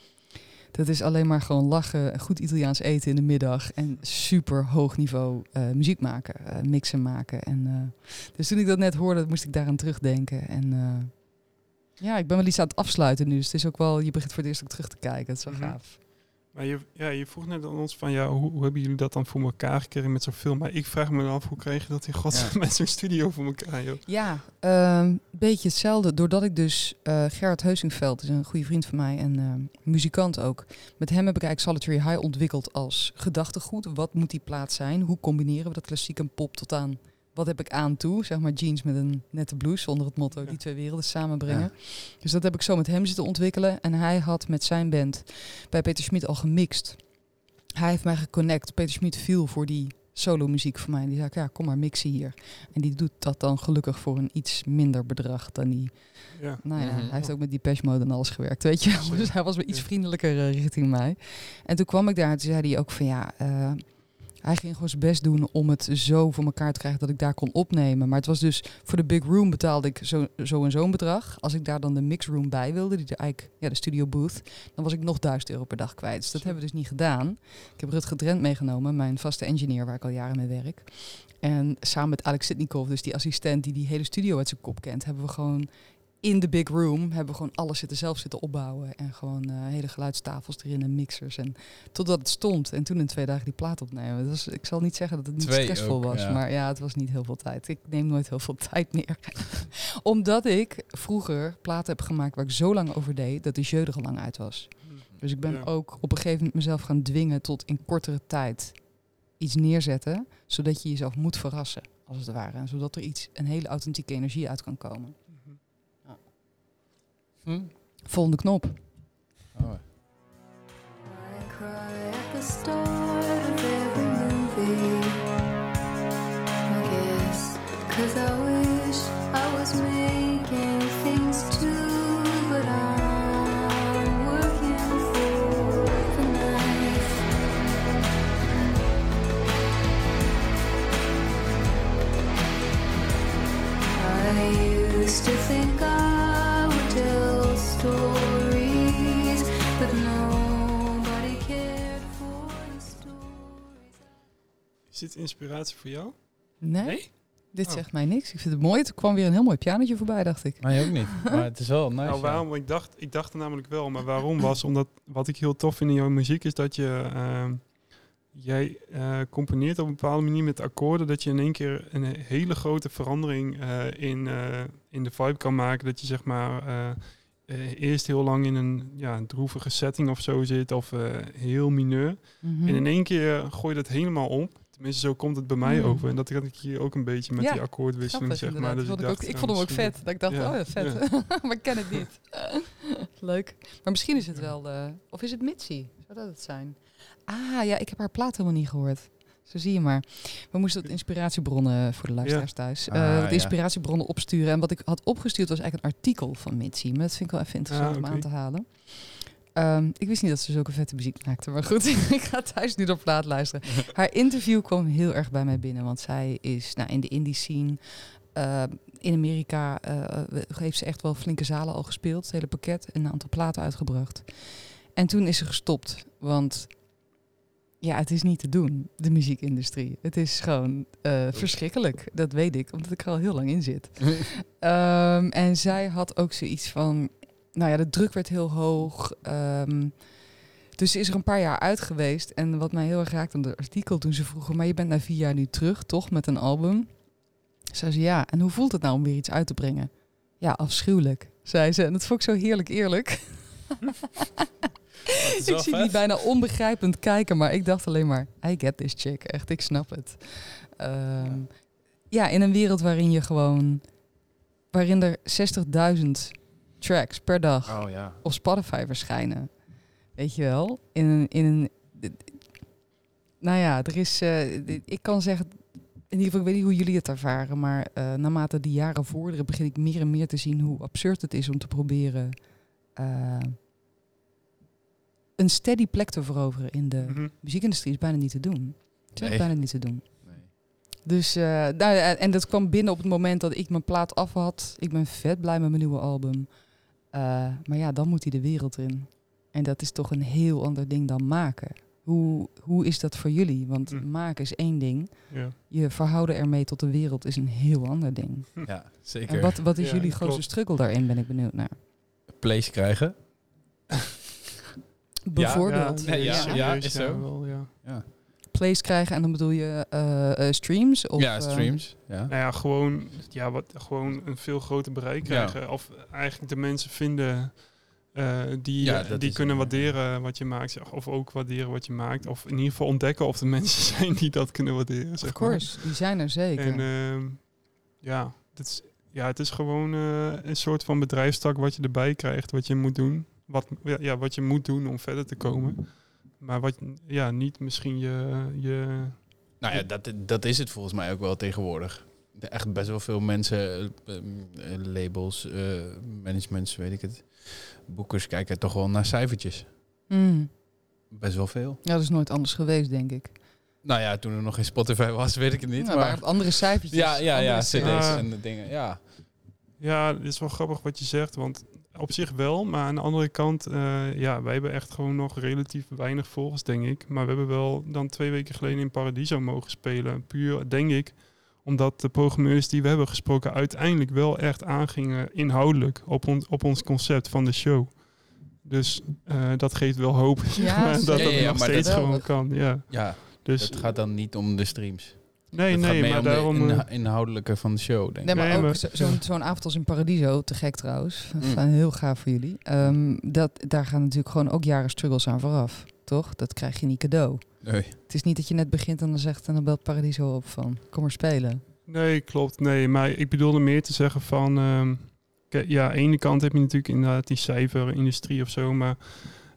A: dat is alleen maar gewoon lachen, goed Italiaans eten in de middag en super hoog niveau eh, muziek maken, eh, mixen maken. En, eh, dus toen ik dat net hoorde, moest ik daaraan terugdenken. En ja, ik ben wel iets aan het afsluiten nu, dus het is ook wel, je begint voor het eerst ook terug te kijken. Het is wel
B: Mhm.
A: gaaf.
B: Maar je, ja, je vroeg net aan ons van, ja, hoe, hoe hebben jullie dat dan voor elkaar gekregen met zoveel? Maar ik vraag me dan af, hoe kreeg je dat in godsnaam
C: Ja.
B: met zo'n studio voor elkaar, joh?
A: Ja, een beetje hetzelfde. Doordat ik dus eh Gerard Heusingveld is een goede vriend van mij en eh, muzikant ook. Met hem heb ik eigenlijk Solitary High ontwikkeld als gedachtegoed. Wat moet die plaat zijn? Hoe combineren we dat klassiek en pop tot aan wat heb ik aan toe? Zeg maar jeans met een nette blouse onder het motto die twee werelden samenbrengen. Dus dat heb ik zo met hem zitten ontwikkelen. En hij had met zijn band bij Peter Schmid al gemixt. Hij heeft mij geconnect. Peter Schmid viel voor die solo muziek voor mij. Die zei, ja, kom maar mixen hier. En die doet dat dan gelukkig voor een iets minder bedrag dan die.
B: Ja.
A: Nou ja,
C: Mhm.
A: hij heeft ook met Depeche Mode en alles gewerkt, weet je. wel. Dus hij was weer iets vriendelijker eh, richting mij. En toen kwam ik daar en toen zei hij ook van ja, eh, hij ging gewoon zijn best doen om het zo voor elkaar te krijgen dat ik daar kon opnemen. Maar het was dus voor de big room betaalde ik zo, zo en zo'n bedrag. Als ik daar dan de mixroom bij wilde, die de, eigenlijk, ja, de studio booth, dan was ik nog 1000 euro per dag kwijt. Dus dat hebben we dus niet gedaan. Ik heb Rutger Drent meegenomen, mijn vaste engineer waar ik al jaren mee werk. En samen met Alex Sitnikov, dus die assistent die die hele studio uit zijn kop kent, hebben we gewoon in de big room hebben we gewoon alles zitten zelf zitten opbouwen en gewoon eh, hele geluidstafels erin en mixers en totdat het stond en toen in twee dagen die plaat opnemen. Dus ik zal niet zeggen dat het niet
C: Twee
A: stressvol
C: ook,
A: was,
C: ja.
A: maar ja, het was niet heel veel tijd. Ik neem nooit heel veel tijd meer, omdat ik vroeger platen heb gemaakt waar ik zo lang over deed dat de jeu er al lang uit was. Dus ik ben
B: Ja.
A: ook op een gegeven moment mezelf gaan dwingen tot in kortere tijd iets neerzetten, zodat je jezelf moet verrassen, als het ware. En zodat er iets, een hele authentieke energie uit kan komen.
C: Hm?
A: Volgende knop.
C: Oh.
E: I the start of every movie. I guess, cause I wish I was making things too, but I'm working for the night. I used to think I
B: Is dit inspiratie voor jou?
A: Nee, dit
B: Oh.
A: zegt mij niks. Ik vind het mooi. Er kwam weer een heel mooi pianotje voorbij, dacht ik.
C: Mij ook niet. Maar het is wel nice.
B: nou,
C: ja.
B: waarom? Ik dacht, ik dacht er namelijk wel, maar waarom was omdat wat ik heel tof vind in jouw muziek is dat je ehm, jij eh, componeert op een bepaalde manier met akkoorden dat je in één keer een hele grote verandering eh, in, eh, in de vibe kan maken. Dat je zeg maar eh, eh, eerst heel lang in een ja, een droevige setting of zo zit of eh, heel mineur.
A: Mhm.
B: En in één keer gooi je dat helemaal op. Tenminste, zo komt het bij mij
A: Mm.
B: over. En dat had ik hier ook een beetje met
A: Ja,
B: die akkoordwisseling,
A: Grappig,
B: zeg maar. Dus
A: ik, ook, ik vond hem ook vet. Dat ik dacht,
B: Ja,
A: oh ja, vet. maar ik ken het niet. Leuk. Maar misschien is het wel... eh, of is het Mitzi? Zou dat het zijn? Ah, ja, ik heb haar plaat helemaal niet gehoord. Zo zie je maar. We moesten wat inspiratiebronnen voor de luisteraars thuis. eh,
C: Ah,
A: wat
C: ja.
A: inspiratiebronnen opsturen. En wat ik had opgestuurd was eigenlijk een artikel van Mitzi. Maar dat vind ik wel even interessant
B: Ah,
A: om aan te halen. Ehm, ik wist niet dat ze zulke vette muziek maakte. Maar goed, ik ga thuis nu op plaat luisteren. Haar interview kwam heel erg bij mij binnen. Want zij is nou, in de indie scene. eh, in Amerika eh, heeft ze echt wel flinke zalen al gespeeld. Het hele pakket. Een aantal platen uitgebracht. En toen is ze gestopt. Want ja, het is niet te doen, de muziekindustrie. Het is gewoon eh, verschrikkelijk. Dat weet ik, omdat ik er al heel lang in zit. Ehm, en zij had ook zoiets van, nou ja, de druk werd heel hoog. Ehm, dus ze is er een paar jaar uit geweest. En wat mij heel erg raakte aan de artikel toen ze vroegen, maar je bent na vier jaar nu terug, toch, met een album? Zei ze, ja, en hoe voelt het nou om weer iets uit te brengen? Ja, afschuwelijk, zei ze. En dat vond ik zo heerlijk eerlijk. ik zie die bijna onbegrijpend kijken, maar ik dacht alleen maar, I get this chick. Echt, ik snap het. Ehm, ja, in een wereld waarin je gewoon, waarin er 60.000 tracks per dag
C: Oh ja.
A: op Spotify verschijnen. Weet je wel? In een, in een nou ja, er is, eh, ik kan zeggen, in ieder geval, ik weet niet hoe jullie het ervaren, maar eh, naarmate die jaren vorderen, begin ik meer en meer te zien hoe absurd het is om te proberen eh, een steady plek te veroveren in de
B: Mhm.
A: muziekindustrie. Is bijna niet te doen. Het is
C: Nee.
A: bijna niet te doen.
C: Nee.
A: Dus, nou, ja, en dat kwam binnen op het moment dat ik mijn plaat af had. Ik ben vet blij met mijn nieuwe album. Eh, maar ja, dan moet hij de wereld in. En dat is toch een heel ander ding dan maken. Hoe, hoe is dat voor jullie? Want
B: Hm.
A: maken is één ding.
B: Ja.
A: Je verhouden ermee tot de wereld is een heel ander ding.
C: Ja, zeker.
A: En wat, wat is
B: Ja,
A: jullie
B: klopt.
A: grootste struggle daarin, ben ik benieuwd naar.
C: Plays krijgen.
A: Bijvoorbeeld.
C: ja, ja, is zo.
B: wel, ja.
A: Plays krijgen en dan bedoel je eh, eh, streams? Of,
C: ja
A: eh,
C: streams. Ja.
B: Nou ja, gewoon, ja, wat, gewoon een veel groter bereik
C: Ja.
B: krijgen. Of eigenlijk de mensen vinden eh, die,
C: Ja,
B: die kunnen
C: het,
B: waarderen wat je maakt. Of ook waarderen wat je maakt. Of in ieder geval ontdekken of er mensen zijn die dat kunnen waarderen.
A: of
B: Zeg maar.
A: course, die zijn er zeker.
B: En ehm, ja, het is, ja, het is gewoon eh, een soort van bedrijfstak wat je erbij krijgt, wat je moet doen. Wat, ja, ja, wat je moet doen om verder te komen. Maar wat ja, niet misschien je, je
C: Nou ja, dat, dat is het volgens mij ook wel tegenwoordig. Er Echt best wel veel mensen, eh, eh, labels, eh, managements, weet ik het. Boekers kijken toch wel naar cijfertjes.
A: Mm.
C: Best wel veel.
A: Ja, dat is nooit anders geweest, denk ik.
C: Nou ja, toen er nog geen Spotify was, weet ik het niet.
A: Nou, waren
C: maar
A: andere cijfertjes.
C: ja, ja, ja,
A: andere
C: cd's
B: Ja.
C: en de dingen. Ja,
B: Ja, het is wel grappig wat je zegt, want op zich wel, maar aan de andere kant, eh, ja, wij hebben echt gewoon nog relatief weinig volgers, denk ik. Maar we hebben wel dan twee weken geleden in Paradiso mogen spelen. Puur, denk ik, omdat de programmeurs die we hebben gesproken uiteindelijk wel echt aangingen inhoudelijk op, on- op ons concept van de show. Dus eh, dat geeft wel hoop
A: Ja,
B: dat
C: Ja, ja,
B: nog
C: maar
B: steeds
A: dat-
B: gewoon kan. Ja.
C: ja
B: Dus
C: het gaat dan niet om de streams.
B: Nee,
C: het gaat
B: nee, maar
C: om
B: daarom.
C: de
B: eh,
C: inha- inhoudelijke van de show, denk ik.
A: Nee, maar ook zo- zo'n zo'n avond als in Paradiso, te gek trouwens.
C: Mm.
A: heel gaaf voor jullie. Ehm, dat, daar gaan natuurlijk gewoon ook jaren struggles aan vooraf. Toch? Dat krijg je niet cadeau.
C: Nee.
A: Het is niet dat je net begint en dan zegt en dan belt Paradiso op van kom maar spelen.
B: Nee, klopt. Nee, maar ik bedoelde meer te zeggen van... ehm, ja, aan de ene kant heb je natuurlijk inderdaad die cijferindustrie of zo, maar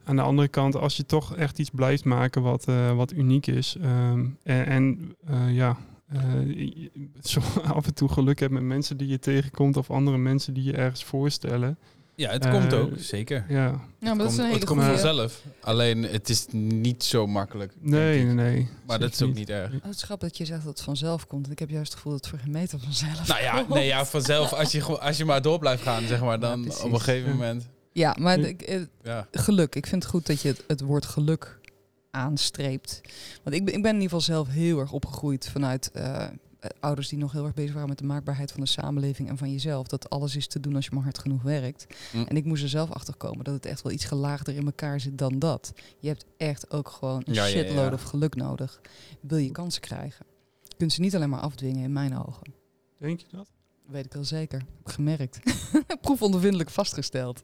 B: aan de andere kant, als je toch echt iets blijft maken wat, eh, wat uniek is ehm, en, en eh, ja, eh, je- zo af en toe geluk hebt met mensen die je tegenkomt of andere mensen die je ergens voorstellen.
C: Ja, het komt ook, zeker.
B: Ja,
A: Ja, maar
C: het
A: dat is
C: komt,
A: een hele
C: het komt vanzelf. Alleen, het is niet zo makkelijk.
B: nee, nee, nee.
C: Maar dat is ook niet erg.
A: Oh, het is grappig dat je zegt dat het vanzelf komt. Ik heb juist het gevoel dat het voor geen meter vanzelf
C: Nou ja,
A: komt.
C: nee, ja, vanzelf. Als je, gewoon- als je maar door blijft gaan, zeg maar, dan op een gegeven
B: Ja.
C: moment.
A: Ja, maar ik- eh,
C: Ja.
A: geluk. Ik vind het goed dat je het, het woord geluk aanstreept. Want ik ben, ik ben in ieder geval zelf heel erg opgegroeid vanuit eh, eh, ouders die nog heel erg bezig waren met de maakbaarheid van de samenleving en van jezelf. Dat alles is te doen als je maar hard genoeg werkt.
C: Hm.
A: En ik moest er zelf achter komen dat het echt wel iets gelaagder in elkaar zit dan dat. Je hebt echt ook gewoon een
C: Ja, ja, ja.
A: shitload of geluk nodig. Wil je kansen krijgen? Je kunt ze niet alleen maar afdwingen in mijn ogen.
B: Denk je dat?
A: Weet ik wel zeker. Heb gemerkt. Proefondervindelijk vastgesteld.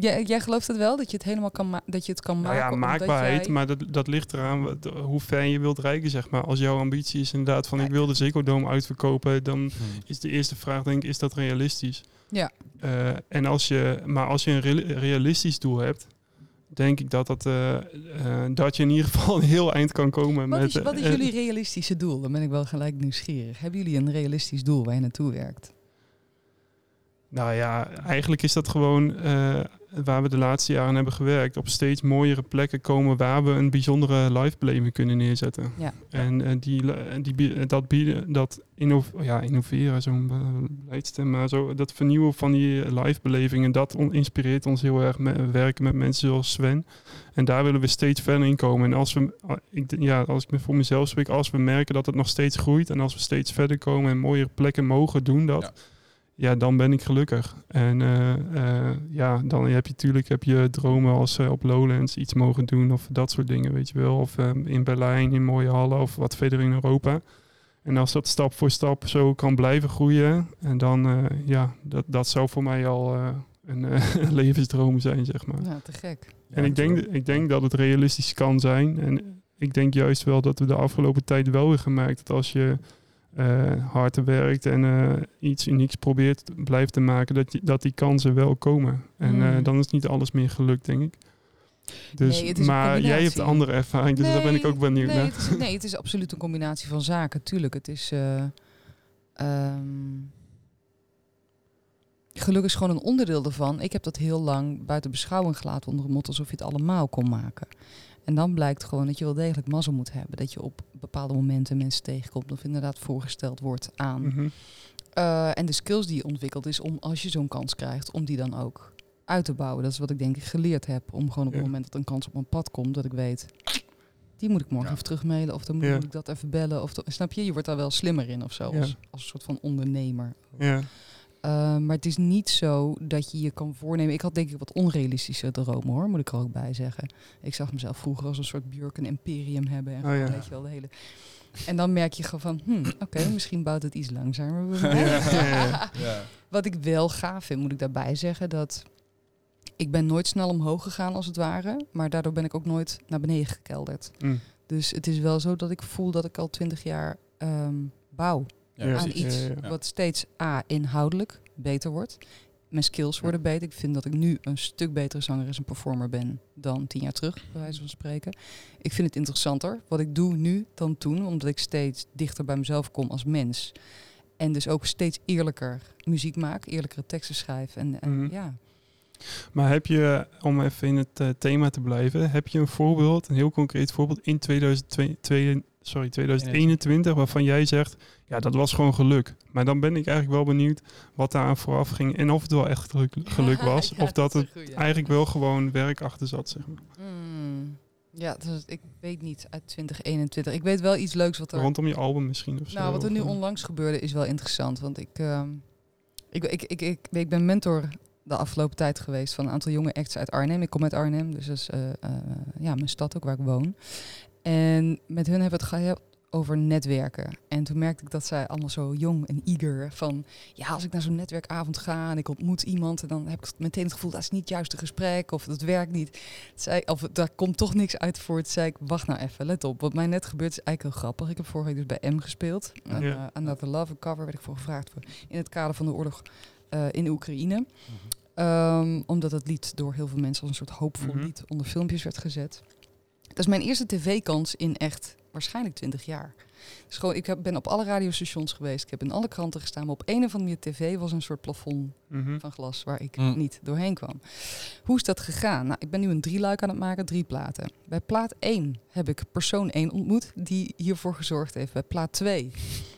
A: Jij, jij gelooft het wel dat je het helemaal kan, dat je het kan
B: Nou
A: maken?
B: ja,
A: omdat
B: maakbaarheid,
A: jij-
B: maar dat, dat ligt eraan wat- hoe ver je wilt reiken, zeg maar. Als jouw ambitie is inderdaad van
A: Ja.
B: ik wil de Ziggo Dome uitverkopen, dan
C: Hm.
B: is de eerste vraag denk ik, is dat realistisch?
A: Ja.
B: Eh, en als je, maar als je een reali- realistisch doel hebt, denk ik dat, dat, eh, eh, dat je in ieder geval een heel eind kan komen.
A: Wat
B: met,
A: is, wat is
B: eh,
A: jullie realistische doel? Dan ben ik wel gelijk nieuwsgierig. Hebben jullie een realistisch doel waar je naartoe werkt?
B: Nou ja, eigenlijk is dat gewoon waar we de laatste jaren hebben gewerkt. Op steeds mooiere plekken komen waar we een bijzondere live beleving kunnen neerzetten.
A: Ja.
B: En eh, die, en die, bie- dat bieden, dat inno, ja, innoveren, zo'n beleidsstem, maar zo, dat vernieuwen van die live belevingen, dat on- inspireert ons heel erg met werken met mensen zoals Sven. En daar willen we steeds verder in komen. En als we, ah, ik, ja, als ik me voor mezelf spreek, als we merken dat het nog steeds groeit en als we steeds verder komen en mooiere plekken mogen doen dat,
C: Ja.
B: Ja, dan ben ik gelukkig. En eh, eh, ja, dan heb je natuurlijk heb je dromen als eh, op Lowlands iets mogen doen of dat soort dingen, weet je wel. Of eh, in Berlijn in mooie hallen of wat verder in Europa. En als dat stap voor stap zo kan blijven groeien, en dan eh, ja, dat, dat zou voor mij al, eh, een eh, levensdroom zijn, zeg maar.
A: Ja, te gek.
B: en ik denk, ik denk dat het realistisch kan zijn. En ik denk juist wel dat we de afgelopen tijd wel weer gemerkt dat als je hard werkt en eh, iets unieks probeert blijft te maken, dat, je, dat die kansen wel komen. En
A: Mm.
B: eh, dan is niet alles meer gelukt, denk ik. Dus,
A: Nee,
B: maar jij hebt andere ervaring, dus daar ben ik ook benieuwd
A: nee,
B: naar.
A: Het is, nee, het is absoluut een combinatie van zaken. Tuurlijk, het is... eh, ehm, geluk is gewoon een onderdeel ervan. Ik heb dat heel lang buiten beschouwing gelaten onder het motto alsof je het allemaal kon maken. En dan blijkt gewoon dat je wel degelijk mazzel moet hebben. Dat je op bepaalde momenten mensen tegenkomt of inderdaad voorgesteld wordt aan.
B: Mhm.
A: Eh, en de skills die je ontwikkelt is om, als je zo'n kans krijgt, om die dan ook uit te bouwen. Dat is wat ik denk ik geleerd heb. Om gewoon op
B: Ja.
A: het moment dat een kans op mijn pad komt, dat ik weet, die moet ik morgen
C: Ja.
A: even terugmailen. Of dan moet,
B: Ja.
A: ik dat even bellen. Of snap je? Je wordt daar wel slimmer in of zo. Als, als een soort van ondernemer.
B: Ja.
A: Eh, maar het is niet zo dat je je kan voornemen. Ik had denk ik wat onrealistische dromen hoor, moet ik er ook bij zeggen. Ik zag mezelf vroeger als een soort Björken imperium hebben. En
B: Oh,
A: gewoon,
B: ja.
A: weet je wel, de hele... En dan merk je gewoon van, hm, oké, misschien bouwt het iets langzamer.
B: Ja.
A: Wat ik wel gaaf vind, moet ik daarbij zeggen, dat ik ben nooit snel omhoog gegaan als het ware, maar daardoor ben ik ook nooit naar beneden gekelderd.
B: Mm.
A: Dus het is wel zo dat ik voel dat ik al twintig jaar ehm, bouw
C: Ja,
A: aan
C: precies.
A: iets
B: ja, ja.
C: Ja.
A: wat steeds A, inhoudelijk beter wordt. Mijn skills worden beter. Ik vind dat ik nu een stuk betere zangeres en performer ben dan tien jaar terug, bij wijze van spreken. Ik vind het interessanter wat ik doe nu dan toen, omdat ik steeds dichter bij mezelf kom als mens. En dus ook steeds eerlijker muziek maak, eerlijkere teksten schrijf. En, en
B: Mhm.
A: ja,
B: Maar heb je, om even in het eh, thema te blijven, heb je een voorbeeld, een heel concreet voorbeeld in 2002, sorry, 2021, waarvan jij zegt, ja, dat was gewoon geluk. Maar dan ben ik eigenlijk wel benieuwd wat daar aan vooraf ging en of het wel echt geluk, geluk was,
A: Ja,
B: of dat het
A: goeie.
B: eigenlijk wel gewoon werk achter zat, zeg maar.
A: Mm, ja, dus ik weet niet uit 2021. Ik weet wel iets leuks wat er
B: Rondom je album misschien of zo.
A: Nou, wat er nu
B: eh,
A: onlangs gebeurde is wel interessant. Want ik, ehm, ik, ik, ik, ik, ik ben mentor de afgelopen tijd geweest van een aantal jonge acts uit Arnhem. Ik kom uit Arnhem, dus dat is eh, eh, ja, mijn stad ook waar ik woon. En met hun hebben we het over netwerken. En toen merkte ik dat zij allemaal zo jong en eager van... ja, als ik naar zo'n netwerkavond ga en ik ontmoet iemand... en dan heb ik meteen het gevoel dat is niet het juiste gesprek of dat werkt niet. Zei, of daar komt toch niks uit voort. Zei ik, wacht nou even, let op. Wat mij net gebeurt is eigenlijk heel grappig. Ik heb vorige week dus bij M gespeeld. En,
B: Ja.
A: eh, Another Love, cover werd ik voor gevraagd... Voor, in het kader van de oorlog eh, in Oekraïne. Ehm, omdat het lied door heel veel mensen als een soort hoopvol
B: Mhm.
A: lied onder filmpjes werd gezet. Dat is mijn eerste tv-kans in echt waarschijnlijk 20 jaar. Dus gewoon, ik heb, ben op alle radiostations geweest. Ik heb in alle kranten gestaan. Maar op een of andere tv was een soort plafond
B: mhm.
A: van glas waar ik
C: Mm.
A: niet doorheen kwam. Hoe is dat gegaan? Nou, ik ben nu een drieluik aan het maken, drie platen. Bij plaat 1 heb ik persoon 1 ontmoet die hiervoor gezorgd heeft. Bij plaat 2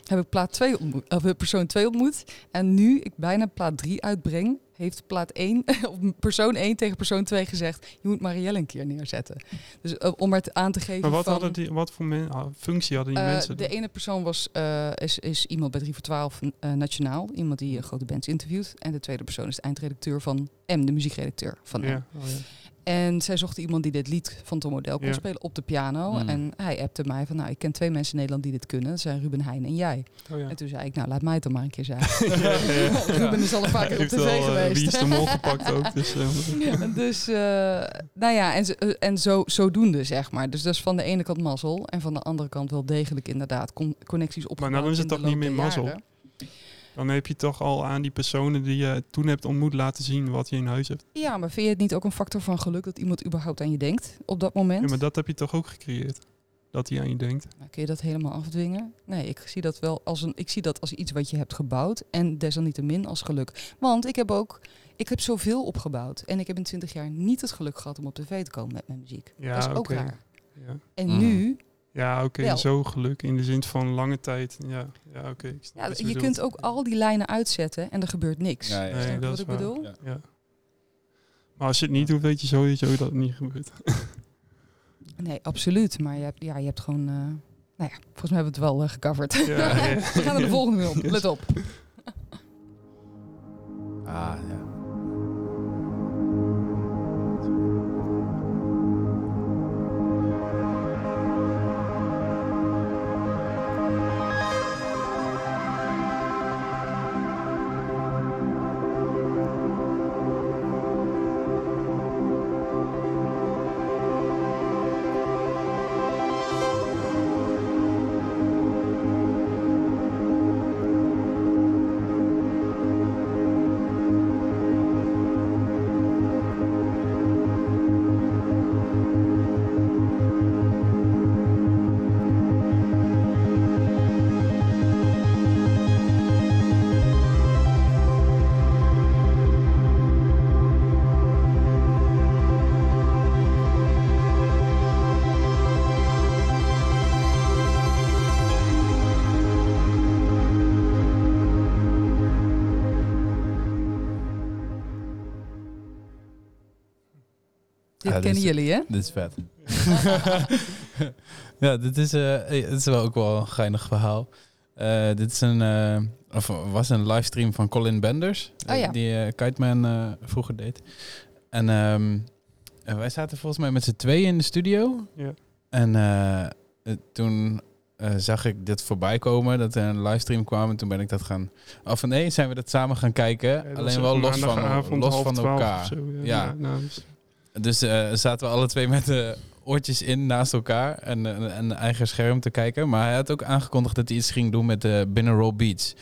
A: heb ik plaat 2 ontmoet, of eh, persoon 2 ontmoet. En nu ik bijna plaat 3 uitbreng, heeft plaat 1 of persoon 1 tegen persoon 2 gezegd: je moet Marielle een keer neerzetten. Dus eh, om het aan te geven.
B: Maar wat,
A: van,
B: hadden die, wat voor men, ah, functie hadden die
A: eh,
B: mensen?
A: de ene persoon was, eh, is, is iemand bij 3 voor 12 eh, nationaal. Iemand die eh, grote bands interviewt. En de tweede persoon is de eindredacteur van M, de muziekredacteur van M.
B: ja, oh, ja.
A: En zij zochten iemand die dit lied van Tom Model kon
B: Ja.
A: spelen op de piano.
C: Hmm.
A: En hij appte mij van, nou, ik ken twee mensen in Nederland die dit kunnen. Dat zijn Ruben Heijn en jij.
B: Oh, ja.
A: En toen zei ik, nou, laat mij het dan maar een keer zijn.
B: Ja, ja, ja.
A: Ruben is al een paar keer op tv
B: wel, eh,
A: geweest.
B: Wie is de mol gepakt ook. Dus, eh,
A: dus, eh, nou ja, en, zo- en zo, zodoende, zeg maar. Dus dat is van de ene kant mazzel. En van de andere kant wel degelijk inderdaad con- connecties opgebouwd.
B: dan is het toch niet meer mazzel? Dan heb je toch al aan die personen die je toen hebt ontmoet laten zien wat je in huis hebt.
A: Ja, maar vind je het niet ook een factor van geluk dat iemand überhaupt aan je denkt op dat moment?
B: Ja, maar dat heb je toch ook gecreëerd? Dat hij aan je denkt.
A: Nou, kun je dat helemaal afdwingen? Nee, ik zie dat wel als een. Ik zie dat als iets wat je hebt gebouwd. En desalniettemin als geluk. Want ik heb ook. Ik heb zoveel opgebouwd. En ik heb in 20 jaar niet het geluk gehad om op tv te komen met mijn muziek.
B: Ja,
A: dat is ook
B: oké.
A: raar.
B: Ja,
A: En
C: Mhm.
A: nu.
B: Ja oké, zo geluk. In de zin van lange tijd. Ja, ja oké.
A: Ja, je kunt ook al die lijnen uitzetten en er gebeurt niks.
C: Ja, ja.
B: Nee,
A: Snap je
B: dat
A: wat
B: is
A: ik
B: waar.
A: bedoel?
C: Ja.
B: Ja. Maar als je het niet doet, weet je sowieso dat het niet gebeurt.
A: Nee, absoluut. Maar je hebt, ja, je hebt gewoon. eh, nou ja, volgens mij hebben we het wel eh, gecoverd.
B: Ja, ja.
A: we gaan naar de volgende op. Let op.
C: Ah, ja.
A: Dat kennen
C: is-
A: jullie, hè?
C: Dit is vet. ja, dit is, dit is wel ook wel een geinig verhaal. Eh, dit is een, eh, of was een livestream van Colin Benders.
A: Oh ja.
C: Die Kite Man eh, vroeger deed. En ehm, eh, wij zaten volgens mij met z'n tweeën in de studio.
B: Ja.
C: En toen eh, zag ik dit voorbij komen, dat er een livestream kwam. En toen ben ik dat gaan... Of nee, zijn we dat samen gaan kijken.
B: Ja,
C: alleen wel los van, los van elkaar.
B: zo, ja.
C: Ja.
B: Ja, nou, dus-
C: Dus eh, zaten we alle twee met de oortjes in naast elkaar en eh, een, een eigen scherm te kijken. Maar hij had ook aangekondigd dat hij iets ging doen met de binaural beats.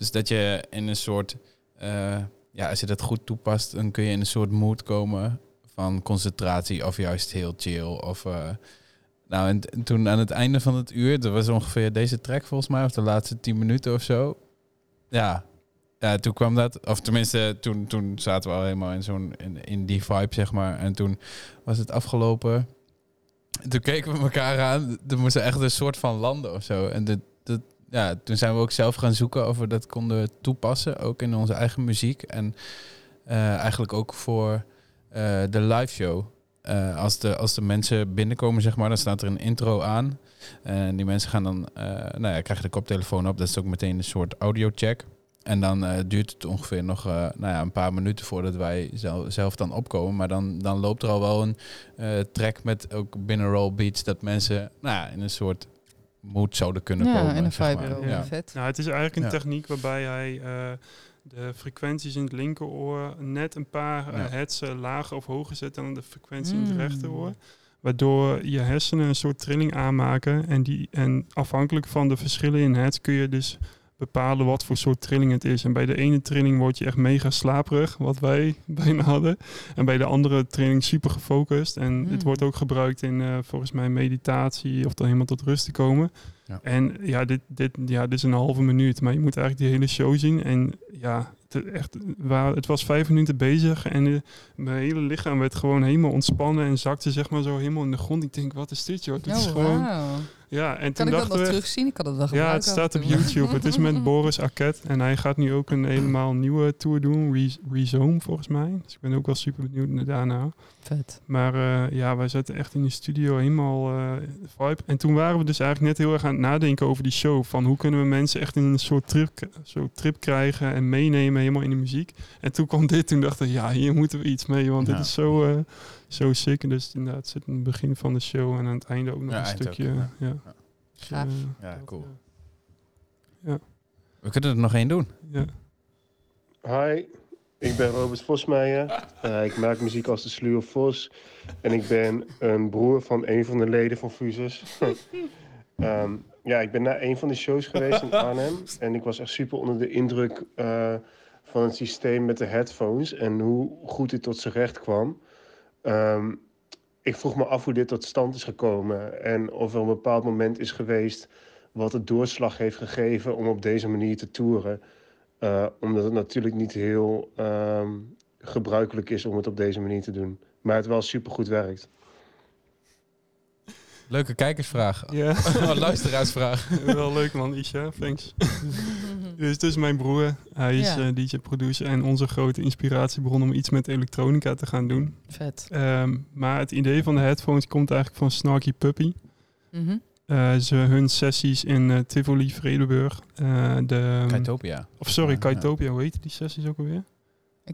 C: Dus dat je in een soort, eh, ja, als je dat goed toepast, dan kun je in een soort mood komen van concentratie of juist heel chill. Of, eh, nou, en, toen aan het einde van het uur, dat was ongeveer deze track volgens mij, of de laatste tien minuten of zo. Ja, ja, toen kwam dat, of tenminste, toen, toen zaten we al helemaal in zo'n in, die vibe, zeg maar. En toen was het afgelopen. En toen keken we elkaar aan. Er moest echt een soort van landen of zo. En dat, ja, toen zijn we ook zelf gaan zoeken of we dat konden toepassen, ook in onze eigen muziek. En eh, eigenlijk ook voor eh, de live show. Eh, als, de, als de mensen binnenkomen, zeg maar, dan staat er een intro aan. En die mensen gaan dan, nou ja, krijgen de koptelefoon op. Dat is ook meteen een soort audiocheck. En dan eh, duurt het ongeveer nog eh, nou ja, een paar minuten voordat wij zelf, zelf dan opkomen. Maar dan, dan loopt er al wel een eh, track met ook binaural beats dat mensen nou ja, in een soort mood zouden kunnen
A: Ja,
C: komen.
A: en een
C: zeg
A: vibe
C: maar. Ja.
A: Vet.
B: Nou, het is eigenlijk een
C: Ja.
B: techniek waarbij hij eh, de frequenties in het linkeroor net een paar
C: Ja.
B: hertzen lager of hoger zet dan de frequentie in het
A: Mm.
B: rechteroor. Waardoor je hersenen een soort trilling aanmaken. En, die, en afhankelijk van de verschillen in hertz kun je dus bepalen wat voor soort trilling het is. En bij de ene trilling word je echt mega slaperig, wat wij bijna hadden. En bij de andere trilling super gefocust. En
A: Mm.
B: het wordt ook gebruikt in eh, volgens mij meditatie of dan helemaal tot rust te komen.
C: Ja.
B: En ja dit, dit, ja, dit is een halve minuut, maar je moet eigenlijk die hele show zien. En ja, echt, waar, het was vijf minuten bezig en eh, mijn hele lichaam werd gewoon helemaal ontspannen en zakte zeg maar zo helemaal in de grond. Ik denk, wat is dit joh? Dit is
A: Oh,
B: gewoon... Ja, en
A: Kan
B: toen
A: ik dat nog
B: we...
A: terugzien? Ik kan dat wel
B: Ja, het staat op. YouTube. Het is met Boris Arquette. En hij gaat nu ook een helemaal nieuwe tour doen. Re Rezone volgens mij. Dus ik ben ook wel super benieuwd naar daarna.
A: Vet.
B: Maar eh, ja, wij zaten echt in de studio helemaal eh, vibe. En toen waren we dus eigenlijk net heel erg aan het nadenken over die show. Van hoe kunnen we mensen echt in een soort trip, soort trip krijgen en meenemen helemaal in de muziek. En toen kwam dit. Toen dachten we, ja, hier moeten we iets mee. Want
C: Ja.
B: dit is zo, eh, zo sick. Dus inderdaad, het zit in het begin van de show en aan het einde ook nog
C: Ja,
B: een
C: ook,
B: stukje.
C: ja.
B: ja.
C: Ja.
B: Dus, eh,
C: Ja, cool.
B: Ja.
C: We kunnen er nog één doen.
B: ja.
F: Hi, ik ben Robert Vosmeijer. Eh, ik maak muziek als de Sluwe Vos. En ik ben een broer van een van de leden van Fusus. Ehm, ja, ik ben naar een van de shows geweest in Arnhem. En ik was echt super onder de indruk eh, van het systeem met de headphones. En hoe goed dit tot zijn recht kwam. Ehm, ik vroeg me af hoe dit tot stand is gekomen. En of er een bepaald moment is geweest wat het doorslag heeft gegeven om op deze manier te toeren. Eh, omdat het natuurlijk niet heel ehm, gebruikelijk is om het op deze manier te doen. Maar het wel supergoed werkt.
C: Leuke kijkersvraag.
B: Ja.
C: Oh, luisteraarsvraag.
B: Wel leuk man, Isha. Thanks. dus het is mijn broer. Hij is
A: Ja.
B: eh, DJ-producer en onze grote inspiratiebron om iets met elektronica te gaan doen.
A: Vet.
B: Ehm, maar het idee van de headphones komt eigenlijk van Snarky Puppy.
A: Mhm.
B: Eh, ze hun sessies in eh, Tivoli, Vredenburg. eh, de,
C: Kaitopia.
B: of sorry. Kaitopia, hoe heet die sessies ook alweer?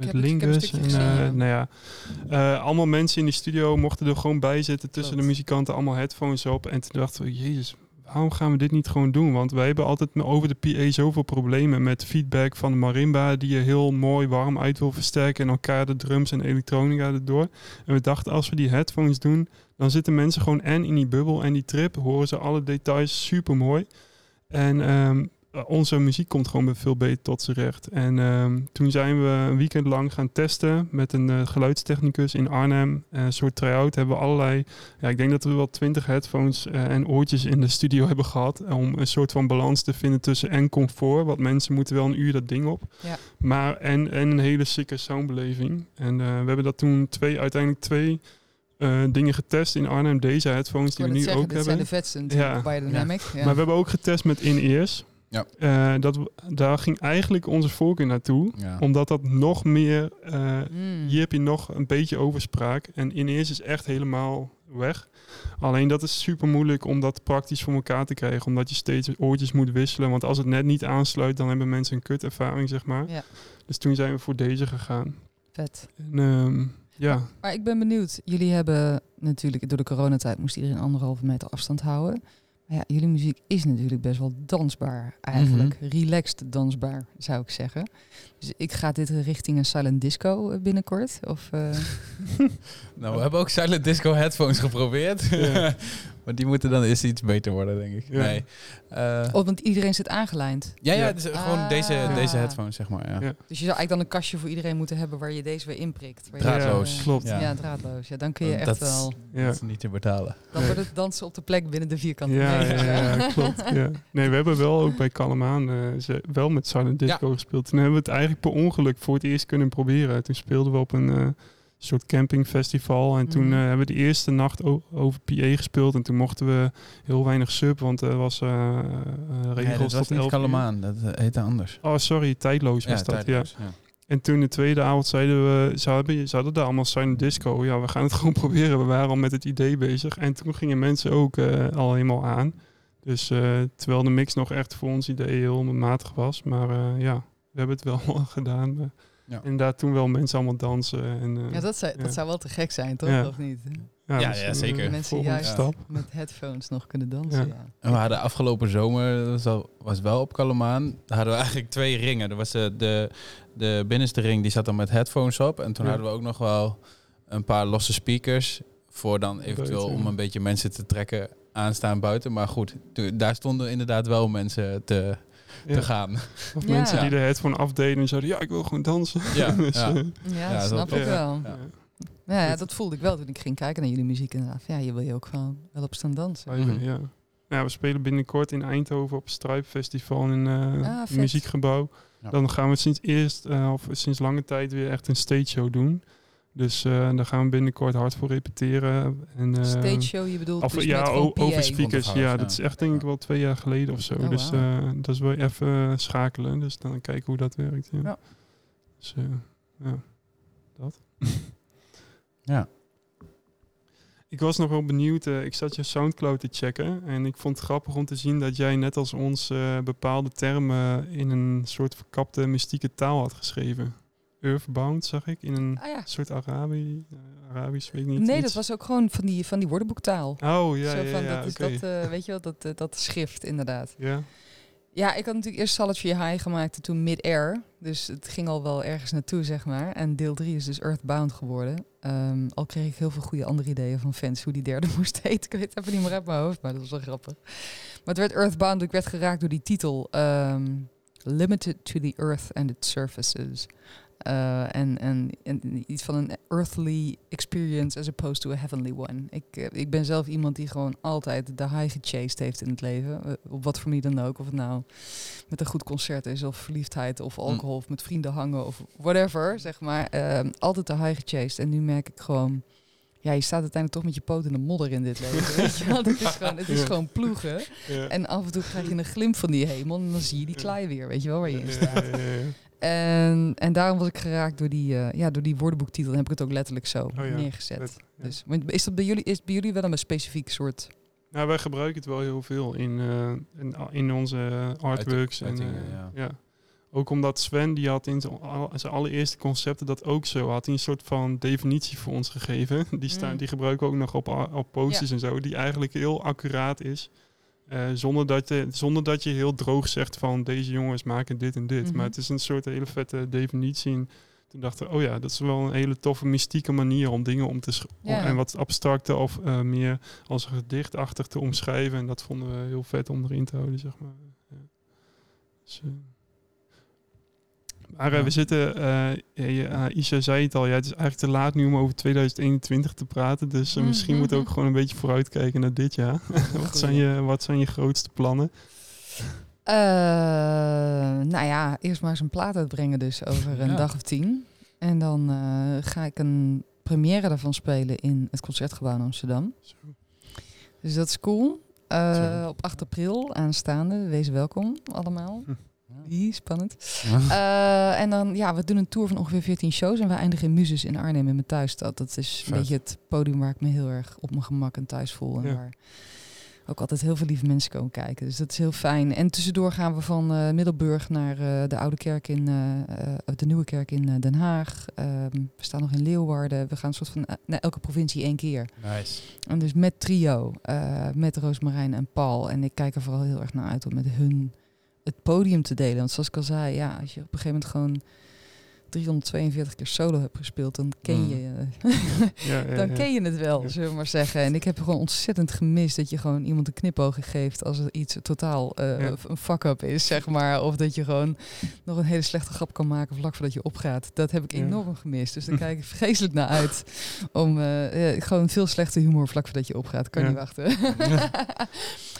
A: Ik
B: met Lingus. En, eh, nou ja, eh, allemaal mensen in de studio mochten er gewoon bij zitten tussen
A: Klopt.
B: de muzikanten, allemaal headphones op. En toen dachten we, jezus, waarom gaan we dit niet gewoon doen? Want wij hebben altijd over de PA zoveel problemen met feedback van de marimba, die je heel mooi warm uit wil versterken en elkaar de drums en elektronica erdoor. En we dachten, als we die headphones doen, dan zitten mensen gewoon en in die bubbel en die trip, horen ze alle details super mooi. En ehm, onze muziek komt gewoon veel beter tot zijn recht. En ehm, toen zijn we een weekend lang gaan testen met een eh, geluidstechnicus in Arnhem. Eh, een soort try-out hebben we allerlei... Ja, ik denk dat we wel twintig headphones eh, en oortjes in de studio hebben gehad. Om een soort van balans te vinden tussen en comfort. Want mensen moeten wel een uur dat ding op.
A: Ja.
B: Maar en, en een hele sikke soundbeleving. En eh, we hebben dat toen twee, uiteindelijk twee eh, dingen getest in Arnhem. Deze headphones die we nu
A: zeggen,
B: ook
A: dit
B: hebben.
A: zijn de vetste natuurlijk,
B: Ja.
A: Biodynamic. Ja.
B: Maar we hebben ook getest met in-ears.
C: Ja.
B: Eh, dat, daar ging eigenlijk onze voorkeur naartoe.
C: Ja.
B: Omdat dat nog meer... eh,
A: Mm.
B: hier heb je nog een beetje overspraak. En ineens is echt helemaal weg. Alleen dat is super moeilijk om dat praktisch voor elkaar te krijgen. Omdat je steeds oortjes moet wisselen. Want als het net niet aansluit, dan hebben mensen een kut ervaring, zeg maar.
A: Ja.
B: Dus toen zijn we voor deze gegaan.
A: Vet.
B: En, ehm, ja,
A: Maar ik ben benieuwd. Jullie hebben natuurlijk door de coronatijd moest iedereen anderhalve meter afstand houden. Ja, jullie muziek is natuurlijk best wel dansbaar eigenlijk. Relaxed dansbaar, zou ik zeggen. Dus ik ga dit richting een silent disco eh, binnenkort. Of, eh,
C: Nou, we hebben ook Silent Disco headphones geprobeerd.
B: Ja.
C: maar die moeten dan eerst iets beter worden, denk ik.
B: Ja.
C: Nee. Eh,
A: oh, want iedereen zit aangelijnd.
C: ja, ja, is gewoon
A: Ah.
C: deze, deze headphones, zeg maar. Ja.
B: Ja.
A: Dus je zou eigenlijk dan een kastje voor iedereen moeten hebben waar je deze weer inprikt.
C: Draadloos.
A: eh,
B: klopt.
A: Ja.
C: Ja.
A: draadloos. Ja, dan kun je echt
C: Dat-
A: wel...
B: ja.
C: Dat is niet te betalen.
A: Dan wordt het dansen op de plek binnen de vierkante
B: Ja,
A: meter.
B: ja, ja, klopt. Ja. Nee, we hebben wel ook bij Kalamaan eh, ze wel met Silent Disco gespeeld. Toen hebben we het eigenlijk per ongeluk voor het eerst kunnen proberen. Toen speelden we op een eh, soort campingfestival. En toen
A: Mhm.
B: eh, hebben we de eerste nacht over PA gespeeld. En toen mochten we heel weinig sub, want er was eh eh,
C: Nee,
B: regels
C: dat was
B: tot
C: niet
B: 11 uur.
C: Kalamaan, dat heette anders.
B: Oh, sorry, tijdloos was dat. Ja.
C: tijdloos, ja.
B: En toen de tweede avond zeiden we, ze hadden, ze hadden daar allemaal silent disco. Ja, we gaan het gewoon proberen. We waren al met het idee bezig. En toen gingen mensen ook eh, al helemaal aan. Dus eh, terwijl de mix nog echt voor ons idee heel matig was. Maar eh, ja, we hebben het wel gedaan.
C: Ja.
B: Inderdaad, toen wel mensen allemaal dansen. En, eh,
A: Ja, dat zou,
B: Ja.
A: dat zou wel te gek zijn, toch?
B: Ja.
A: Of niet?
C: Ja, ja,
B: misschien, eh,
C: zeker.
A: Mensen
B: volgende
A: juist
B: stap.
A: met headphones nog kunnen dansen.
B: Ja.
A: Ja.
C: En we hadden afgelopen zomer, dat was, al- was wel op Kalamaan, daar hadden we eigenlijk twee ringen. Er was de, de, de binnenste ring, die zat dan met headphones op. En toen
B: Ja.
C: hadden we ook nog wel een paar losse speakers. Voor dan eventueel om een beetje mensen te trekken aanstaan buiten. Maar goed, daar stonden inderdaad wel mensen te,
B: Ja.
C: te gaan.
B: Of
A: Ja.
B: mensen die de headphone afdeden en zeiden, ja, ik wil gewoon dansen.
C: Ja,
B: Dus,
C: ja.
B: eh,
A: Ja,
C: Ja,
A: dat snap ik wel.
C: Ja.
A: Ja, ja, dat voelde ik wel toen ik ging kijken naar jullie muziek inderdaad. Ja, je wil je ook gewoon wel op staan dansen.
C: Mhm.
B: ja. Ja, we spelen binnenkort in Eindhoven op het Strijpfestival in een
A: Ah,
B: muziekgebouw.
C: Ja.
B: Dan gaan we sinds eerst, eh, of sinds lange tijd weer echt een stage show doen. Dus eh, daar gaan we binnenkort hard voor repeteren. En, eh,
A: Stage show, je bedoelt
B: Of,
A: dus
B: ja, over speakers. Ja, dat is echt denk ik wel twee jaar geleden of zo.
A: Oh,
B: dus eh, dat is wel even schakelen. Dus dan kijken hoe dat werkt. Ja.
A: Ja.
B: Dus, ja, dat.
C: Ja.
B: Ik was nog wel benieuwd. ik zat je Soundcloud te checken. En ik vond het grappig om te zien dat jij net als ons eh, bepaalde termen in een soort verkapte mystieke taal had geschreven. Earthbound zag ik in een
A: Ah ja.
B: soort Arabisch. Arabisch, weet ik niet.
A: Nee,
B: iets.
A: dat was ook gewoon van die, van die woordenboektaal.
B: Oh ja,
A: Zo
B: ja,
A: van,
B: ja,
A: dat is
B: oké.
A: dat, eh, weet je wel, dat, eh, dat schrift inderdaad.
B: Ja,
A: Ja, ik had natuurlijk eerst Salutary High gemaakt en toen Mid-Air. Dus het ging al wel ergens naartoe, zeg maar. En deel 3 is dus Earthbound geworden. Ehm, al kreeg ik heel veel goede andere ideeën van fans hoe die derde moest heten. Ik weet het even niet meer uit mijn hoofd, maar dat was wel grappig. Maar het werd Earthbound, ik werd geraakt door die titel. ehm, Limited to the Earth and its Surfaces. Eh, en, en, en iets van een earthly experience as opposed to a heavenly one. Ik, eh, ik ben zelf iemand die gewoon altijd de high gechased heeft in het leven. eh, op wat voor manier dan ook. Of het nou met een goed concert is, of verliefdheid, of alcohol, of met vrienden hangen, of whatever, zeg maar. Ehm, altijd de high gechased. En nu merk ik gewoon... Ja, je staat uiteindelijk toch met je poot in de modder in dit leven. Weet je wel? Het is gewoon, het is gewoon ploegen.
B: ja.
A: En af en toe krijg je een glimp van die hemel en dan zie je die klei weer. Weet je wel waar je in staat.
B: ja.
A: En, en daarom was ik geraakt door die, eh, ja, door die woordenboektitel. En heb ik het ook letterlijk zo
B: Oh ja,
A: neergezet.
B: ja.
A: Dus, is dat bij jullie, is bij jullie wel een specifiek soort...
B: Nou, wij gebruiken het wel heel veel in, eh, in, in onze artworks. En,
C: uitingen,
B: eh,
C: ja.
B: ja. Ook omdat Sven, die had in zijn al- zijn allereerste concepten dat ook zo. Had hij een soort van definitie voor ons gegeven. Die, staan,
A: Mm.
B: die gebruiken we ook nog op, op posters en zo. Die eigenlijk heel accuraat is. Eh, zonder, dat je, zonder dat je heel droog zegt van deze jongens maken dit en dit.
A: Mhm.
B: Maar het is een soort hele vette definitie. En toen dachten we, oh ja, dat is wel een hele toffe mystieke manier om dingen om te
A: Ja.
B: en wat abstracter of eh, meer als een gedichtachtig te omschrijven. En dat vonden we heel vet om erin te houden, zeg maar. Ja. Dus, eh, maar eh,
C: Ja.
B: we zitten, eh, ja, ja, eh, Isha zei het al, ja, het is eigenlijk te laat nu om over 2021 te praten. Dus eh, misschien
A: Mhm.
B: moeten we ook gewoon een beetje vooruitkijken naar dit jaar. wat, zijn je, wat zijn je grootste plannen?
A: Eh, nou ja, eerst maar eens een plaat uitbrengen dus over een dag of tien. En dan eh, ga ik een première daarvan spelen in het Concertgebouw in Amsterdam.
B: Zo.
A: Dus dat is cool. Eh, op 8 april aanstaande. Wees welkom allemaal.
B: Hm.
A: Ie, spannend. Eh, en dan, ja, we doen een tour van ongeveer 14 shows. En we eindigen in Muses in Arnhem in mijn thuisstad. Dat is een
C: Vet.
A: beetje het podium waar ik me heel erg op mijn gemak en thuis voel. En
B: Ja.
A: waar ook altijd heel veel lieve mensen komen kijken. Dus dat is heel fijn. En tussendoor gaan we van eh, Middelburg naar eh, de Oude Kerk in, de Nieuwe Kerk in Den Haag. Ehm, we staan nog in Leeuwarden. We gaan een soort van naar elke provincie één keer.
C: Nice.
A: En dus met trio, met Roosmarijn en Paul. En ik kijk er vooral heel erg naar uit om met hun het podium te delen. Want zoals ik al zei, ja, als je op een gegeven moment gewoon 342 keer solo hebt gespeeld, dan ken
C: Mm.
A: je, eh,
B: Ja, ja,
A: dan ken je het wel, zullen we maar zeggen. En ik heb gewoon ontzettend gemist dat je gewoon iemand een knipoog geeft als er iets totaal
B: Ja.
A: een fuck-up is, zeg maar. Of dat je gewoon nog een hele slechte grap kan maken vlak voordat je opgaat. Dat heb ik enorm gemist. Dus daar kijk ik vreselijk naar uit. Om eh, gewoon veel slechte humor vlak voordat je opgaat. Kan niet wachten.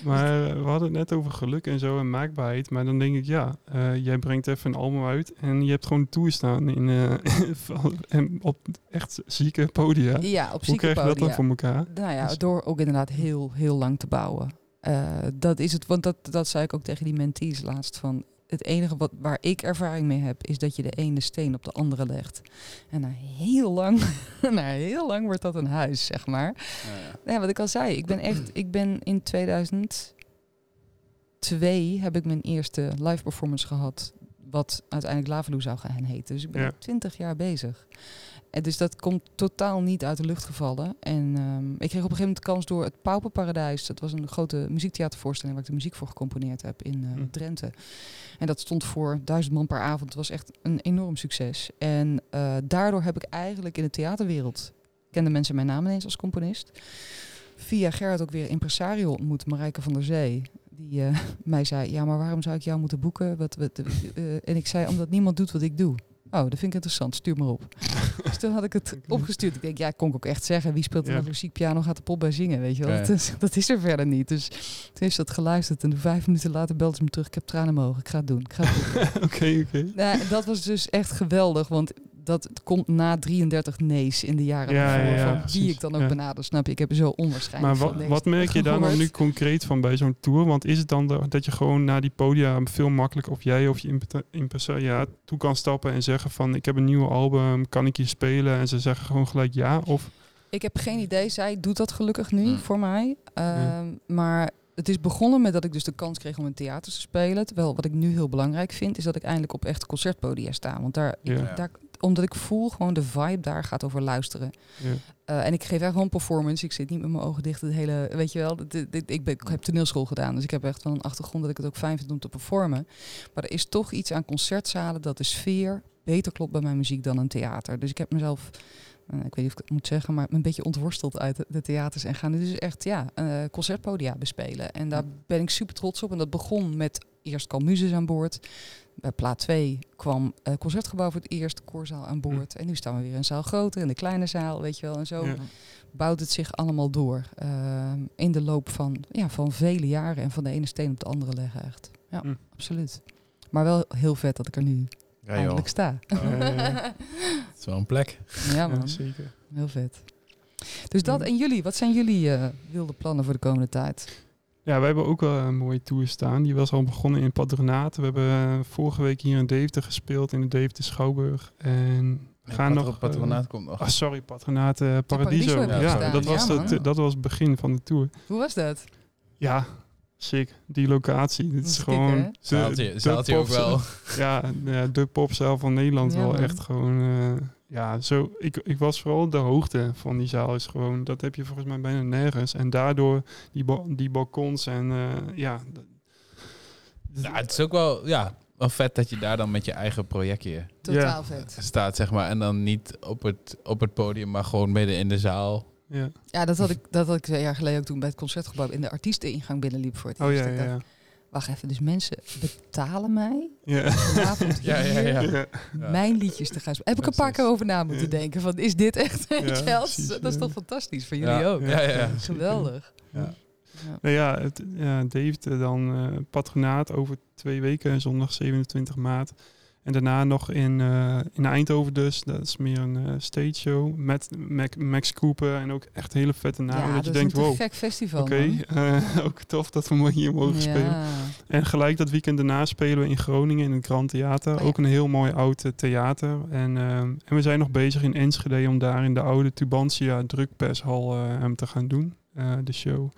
B: Maar we hadden het net over geluk en zo en maakbaarheid. Maar dan denk ik, ja, jij brengt even een album uit en je hebt gewoon een tour staan in, eh, van- en op echt zieke podia.
A: ja, op
B: Hoe krijg je dat dan voor elkaar?
A: Nou ja,
B: Dus-
A: door ook inderdaad heel, heel lang te bouwen. Eh, dat is het, want dat, dat zei ik ook tegen die mentees laatst. Van het enige wat, waar ik ervaring mee heb, is dat je de ene steen op de andere legt. En na heel lang, na heel lang wordt dat een huis, zeg maar.
C: Ja, ja.
A: Ja, wat ik al zei, ik ben echt, ik ben in 2002 heb ik mijn eerste live performance gehad, wat uiteindelijk Lavaloo zou gaan heten. Dus ik ben
B: Ja.
A: al 20 jaar bezig. En dus dat komt totaal niet uit de lucht gevallen. En ehm, ik kreeg op een gegeven moment de kans door het Pauperparadijs. Dat was een grote muziektheatervoorstelling waar ik de muziek voor gecomponeerd heb in
B: Hm.
A: Drenthe. En dat stond voor duizend man per avond. Het was echt een enorm succes. En eh, daardoor heb ik eigenlijk in de theaterwereld kende mensen mijn naam ineens als componist. Via Gerrit ook weer impresario ontmoet, Marijke van der Zee. Die eh, mij zei, ja, maar waarom zou ik jou moeten boeken? Wat, wat, eh, en ik zei, omdat niemand doet wat ik doe. Oh, dat vind ik interessant, stuur maar op. dus toen had ik het opgestuurd. Ik denk, ja, kon ik ook echt zeggen. Wie speelt er
B: Ja.
A: nog klassiek piano, gaat de pop bij zingen, weet je wel.
C: Ja, ja.
A: Dat, is, dat is er verder niet. Dus toen heeft ze dat geluisterd. En vijf minuten later belde ze me terug. Ik heb tranen in mijn ogen, ik ga het doen. Ik ga het doen.
B: Oké, oké.
A: Nou, dat was dus echt geweldig, want dat komt na 33 nee's in de jaren
B: Ja,
A: daarvoor,
B: ja,
A: van wie ik dan ook benader, snap je? Ik heb er zo onwaarschijnlijk
B: Maar wat, merk je daar nou nu concreet van bij zo'n tour? Want is het dan de- dat je gewoon naar die podia veel makkelijker, of jij of je impresario toe kan stappen en zeggen van ik heb een nieuw album, kan ik je spelen? En ze zeggen gewoon gelijk ja? Of
A: Ik heb geen idee, zij doet dat gelukkig nu
C: Hmm.
A: voor mij. Ehm, Maar het is begonnen met dat ik dus de kans kreeg om in theater te spelen. Terwijl wat ik nu heel belangrijk vind, is dat ik eindelijk op echt concertpodia sta. Want daar, ik-
B: Ja.
A: daar omdat ik voel gewoon de vibe daar gaat over luisteren.
B: ja.
A: Eh, en ik geef echt gewoon performance. Ik zit niet met mijn ogen dicht. Het hele, weet je wel, dit- ik, ben, ik heb toneelschool gedaan. Dus ik heb echt wel een achtergrond dat ik het ook fijn vind om te performen. Maar er is toch iets aan concertzalen dat de sfeer beter klopt bij mijn muziek dan een theater. Dus ik heb mezelf, eh, ik weet niet of ik het moet zeggen, maar een beetje ontworsteld uit de, theaters. En gaan nu dus echt ja, eh, concertpodia bespelen. En daar ben ik super trots op. En dat begon met eerst kwam Muzes aan boord. Bij plaat 2 kwam eh Concertgebouw voor het eerst, koorzaal aan boord. En nu staan we weer in zaal groter, in de kleine zaal, weet je wel. En zo
B: Ja.
A: bouwt het zich allemaal door. ehm, in de loop van, ja, van vele jaren en van de ene steen op de andere leggen echt. Ja,
B: Hm.
A: absoluut. Maar wel heel vet dat ik er nu eindelijk sta.
C: Het is wel een plek.
A: ja man,
B: zeker.
A: heel vet. Dus dat
B: Ja.
A: en jullie, wat zijn jullie eh, wilde plannen voor de komende tijd?
B: Ja, wij hebben ook wel een mooie tour staan. Die was al begonnen in Patronaat. We hebben eh, vorige week hier in Deventer gespeeld, in de Deventer Schouwburg. En we gaan nog... eh,
C: Patronaat komt nog.
B: ah, sorry, Patronaat eh, Paradiso. Ja, dat, was
A: Ja,
B: dat was het begin van de tour.
A: Hoe was dat?
B: Ja, sick. Die locatie. Dit
A: Dat
B: is gewoon...
C: Zaaltje, ook wel.
B: Ja, de popzaal van Nederland
A: Ja,
B: wel echt gewoon... eh, ja, zo, ik, ik was vooral de hoogte van die zaal is gewoon... Dat heb je volgens mij bijna nergens. En daardoor die, ba- die balkons en eh, ja...
C: Ja, het is ook wel, ja, wel vet dat je daar dan met je eigen projectje
A: Totaal vet.
C: staat, zeg maar. En dan niet op het, op het podium, maar gewoon midden in de zaal.
B: ja.
A: Ja, dat had ik, dat had ik twee jaar geleden ook toen bij het concertgebouw in de artiesteningang binnenliep voor het
B: Oh
A: eerst.
B: ja,
A: Ik
B: ja, ja.
A: Wacht even, dus mensen betalen mij
B: Ja.
A: vanavond
C: Ja, ja, ja.
A: Mijn liedjes te gaan spelen. Heb ik een paar keer over na moeten denken van, is dit echt? Dat is toch fantastisch voor jullie ook.
C: Ja, ja, ja.
A: Geweldig.
B: Nou ja, het, ja, David eh, dan eh, patronaat over twee weken, zondag 27 maart. En daarna nog in, eh, in Eindhoven dus. Dat is meer een eh, stage show met Mac- Max Cooper en ook echt hele vette namen.
A: ja,
B: dat je denkt, wow,
A: festival.
B: oké, eh, ook tof dat we hier mogen spelen.
A: Ja.
B: En gelijk dat weekend daarna spelen we in Groningen in het Grand Theater.
A: Oh ja.
B: Ook een heel mooi oud theater. En, ehm, en we zijn nog bezig in Enschede om daar in de oude Tubantia drukpershal hem te gaan doen. de show.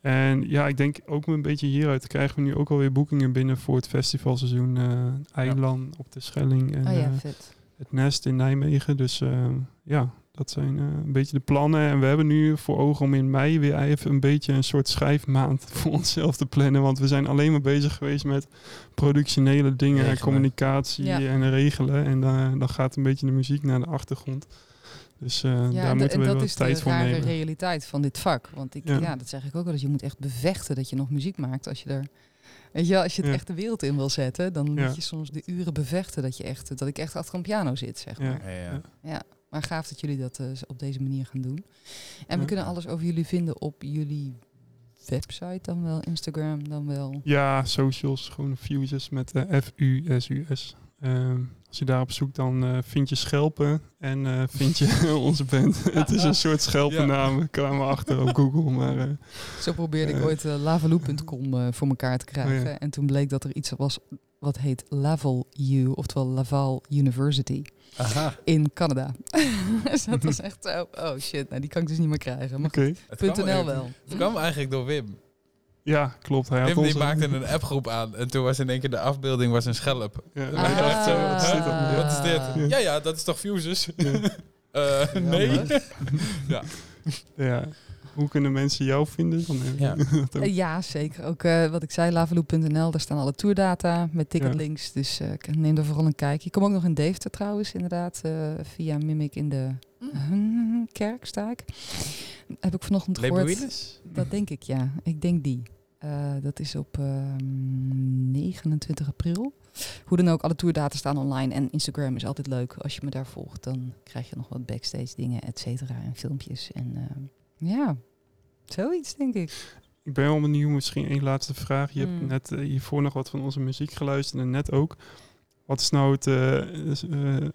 B: En ja, ik denk ook een beetje hieruit krijgen we nu ook alweer boekingen binnen voor het festivalseizoen eh Eiland op de Schelling en
A: Oh ja,
B: eh,
A: vet.
B: het Nest in Nijmegen. Dus ehm, ja, dat zijn eh, een beetje de plannen. En we hebben nu voor ogen om in mei weer even een beetje een soort schrijfmaand voor onszelf te plannen. Want we zijn alleen maar bezig geweest met productionele dingen, en communicatie
A: Ja.
B: en regelen. En dan, dan gaat een beetje de muziek naar de achtergrond. Dus eh,
A: Ja,
B: daar
A: en, de-
B: moeten
A: en
B: we
A: dat
B: wel
A: is de
B: tijd voor
A: rare
B: nemen.
A: realiteit van dit vak. Want ik,
B: Ja.
A: ja. dat zeg ik ook wel. Dus je moet echt bevechten dat je nog muziek maakt. Als je er, weet je, als je het
B: Ja.
A: echt de wereld in wil zetten, dan
B: Ja.
A: moet je soms de uren bevechten dat je echt, dat ik echt achter een piano zit, zeg
B: Ja.
A: maar.
C: Ja, ja.
A: Maar gaaf dat jullie dat eh, op deze manier gaan doen. En we kunnen alles over jullie vinden op jullie website dan wel, Instagram dan wel.
B: Ja, socials, gewoon Fuses met eh, F-U-S-U-S. Ehm, als je daarop zoekt, dan eh, vind je Schelpen en eh, vind je onze band. het is een soort Schelpennaam, we kwamen achter op Google. Maar eh,
A: Zo probeerde ik ooit uh, lavaloop.com eh, voor elkaar te krijgen.
B: Oh ja.
A: En toen bleek dat er iets was wat heet Laval U, oftewel Laval University
C: Aha.
A: in Canada. dus dat was echt zo, oh shit, nou die kan ik dus niet meer krijgen. Maar
C: kwam
A: .nl wel.
C: Het kwam eigenlijk door Wim.
B: Ja, klopt. Hij
C: Wim die maakte een appgroep aan en toen was in één keer de afbeelding was een schelp.
B: Ja, dachten
C: dachten
B: zo, wat is dit dan?
A: Ah.
B: Ja.
C: Wat is dit?
A: Ja.
C: Ja, dat is toch Fuses?
B: Ja.
C: Eh, nee.
B: Ja. Hoe kunnen mensen jou vinden? Dan,
C: Ja.
A: Eh, ja, zeker. Ook eh, wat ik zei, lavaloop.nl, daar staan alle tourdata met ticketlinks. Dus eh, k- neem er vooral een kijkje. Ik kom ook nog in Deventer trouwens, inderdaad. eh, via Mimic in de
C: Mm.
A: kerk sta ik. Heb ik vanochtend gehoord. Dat denk ik, ja. Ik denk die. Eh, dat is op ehm, 29 april. Hoe dan ook, alle tourdata staan online. En Instagram is altijd leuk. Als je me daar volgt, dan krijg je nog wat backstage dingen, et cetera. En filmpjes. En ehm, ja, zoiets denk ik.
B: Ik ben wel benieuwd, misschien één laatste vraag. Je
A: Mm.
B: hebt net eh, hiervoor nog wat van onze muziek geluisterd en net ook. Wat is nou het, eh, eh,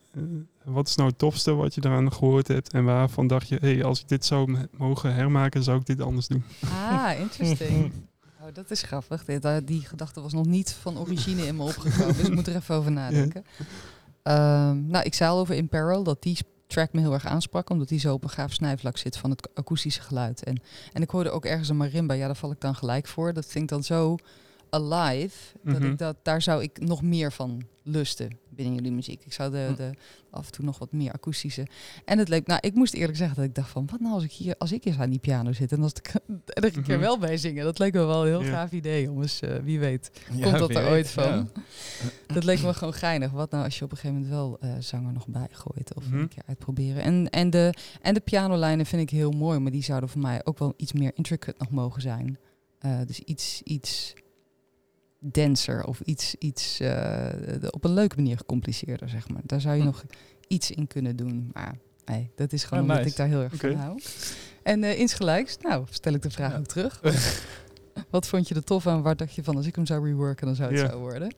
B: wat is nou het tofste wat je eraan gehoord hebt? En waarvan dacht je, hey, als ik dit zou mogen hermaken, zou ik dit anders doen?
A: Ah, interesting. Oh, dat is grappig. Dit, eh, die gedachte was nog niet van origine in me opgekomen. dus ik moet er even over nadenken. Ehm, nou, ik zei al over Imperil, dat die track me heel erg aansprak. Omdat die zo op een gaaf snijvlak zit van het akoestische geluid. En, en ik hoorde ook ergens een marimba. Ja, daar val ik dan gelijk voor. Dat vind ik dan zo alive. Dat
B: Mhm.
A: ik dat, daar zou ik nog meer van lusten binnen jullie muziek. Ik zou de,
B: Hm.
A: de, af en toe nog wat meer akoestische. En het leek, nou, ik moest eerlijk zeggen dat ik dacht van, wat nou als ik hier, als ik eens aan die piano zit en als ik er een keer
B: Mhm.
A: wel bij zingen. Dat leek me wel een heel
B: Ja.
A: gaaf idee, jongens. Eh, wie weet.
C: Ja,
A: Komt dat er
C: weet,
A: ooit van?
C: ja.
A: Dat leek me gewoon geinig. Wat nou als je op een gegeven moment wel eh, zanger nog bijgooit of
B: Mhm.
A: een keer uitproberen. En, en, de, en de pianolijnen vind ik heel mooi, maar die zouden voor mij ook wel iets meer intricate nog mogen zijn. Eh, dus iets, iets denser of iets, iets eh, op een leuke manier gecompliceerder, zeg maar. Daar zou je
B: Hm.
A: nog iets in kunnen doen. Maar nee, dat is gewoon
C: Ah,
A: omdat
C: nice.
A: ik daar heel erg van hou. En eh insgelijks, nou, stel ik de vraag
C: Ja.
A: ook terug. Wat vond je er tof aan? Waar dacht je van, als ik hem zou reworken, dan zou het
B: Ja.
A: zo worden?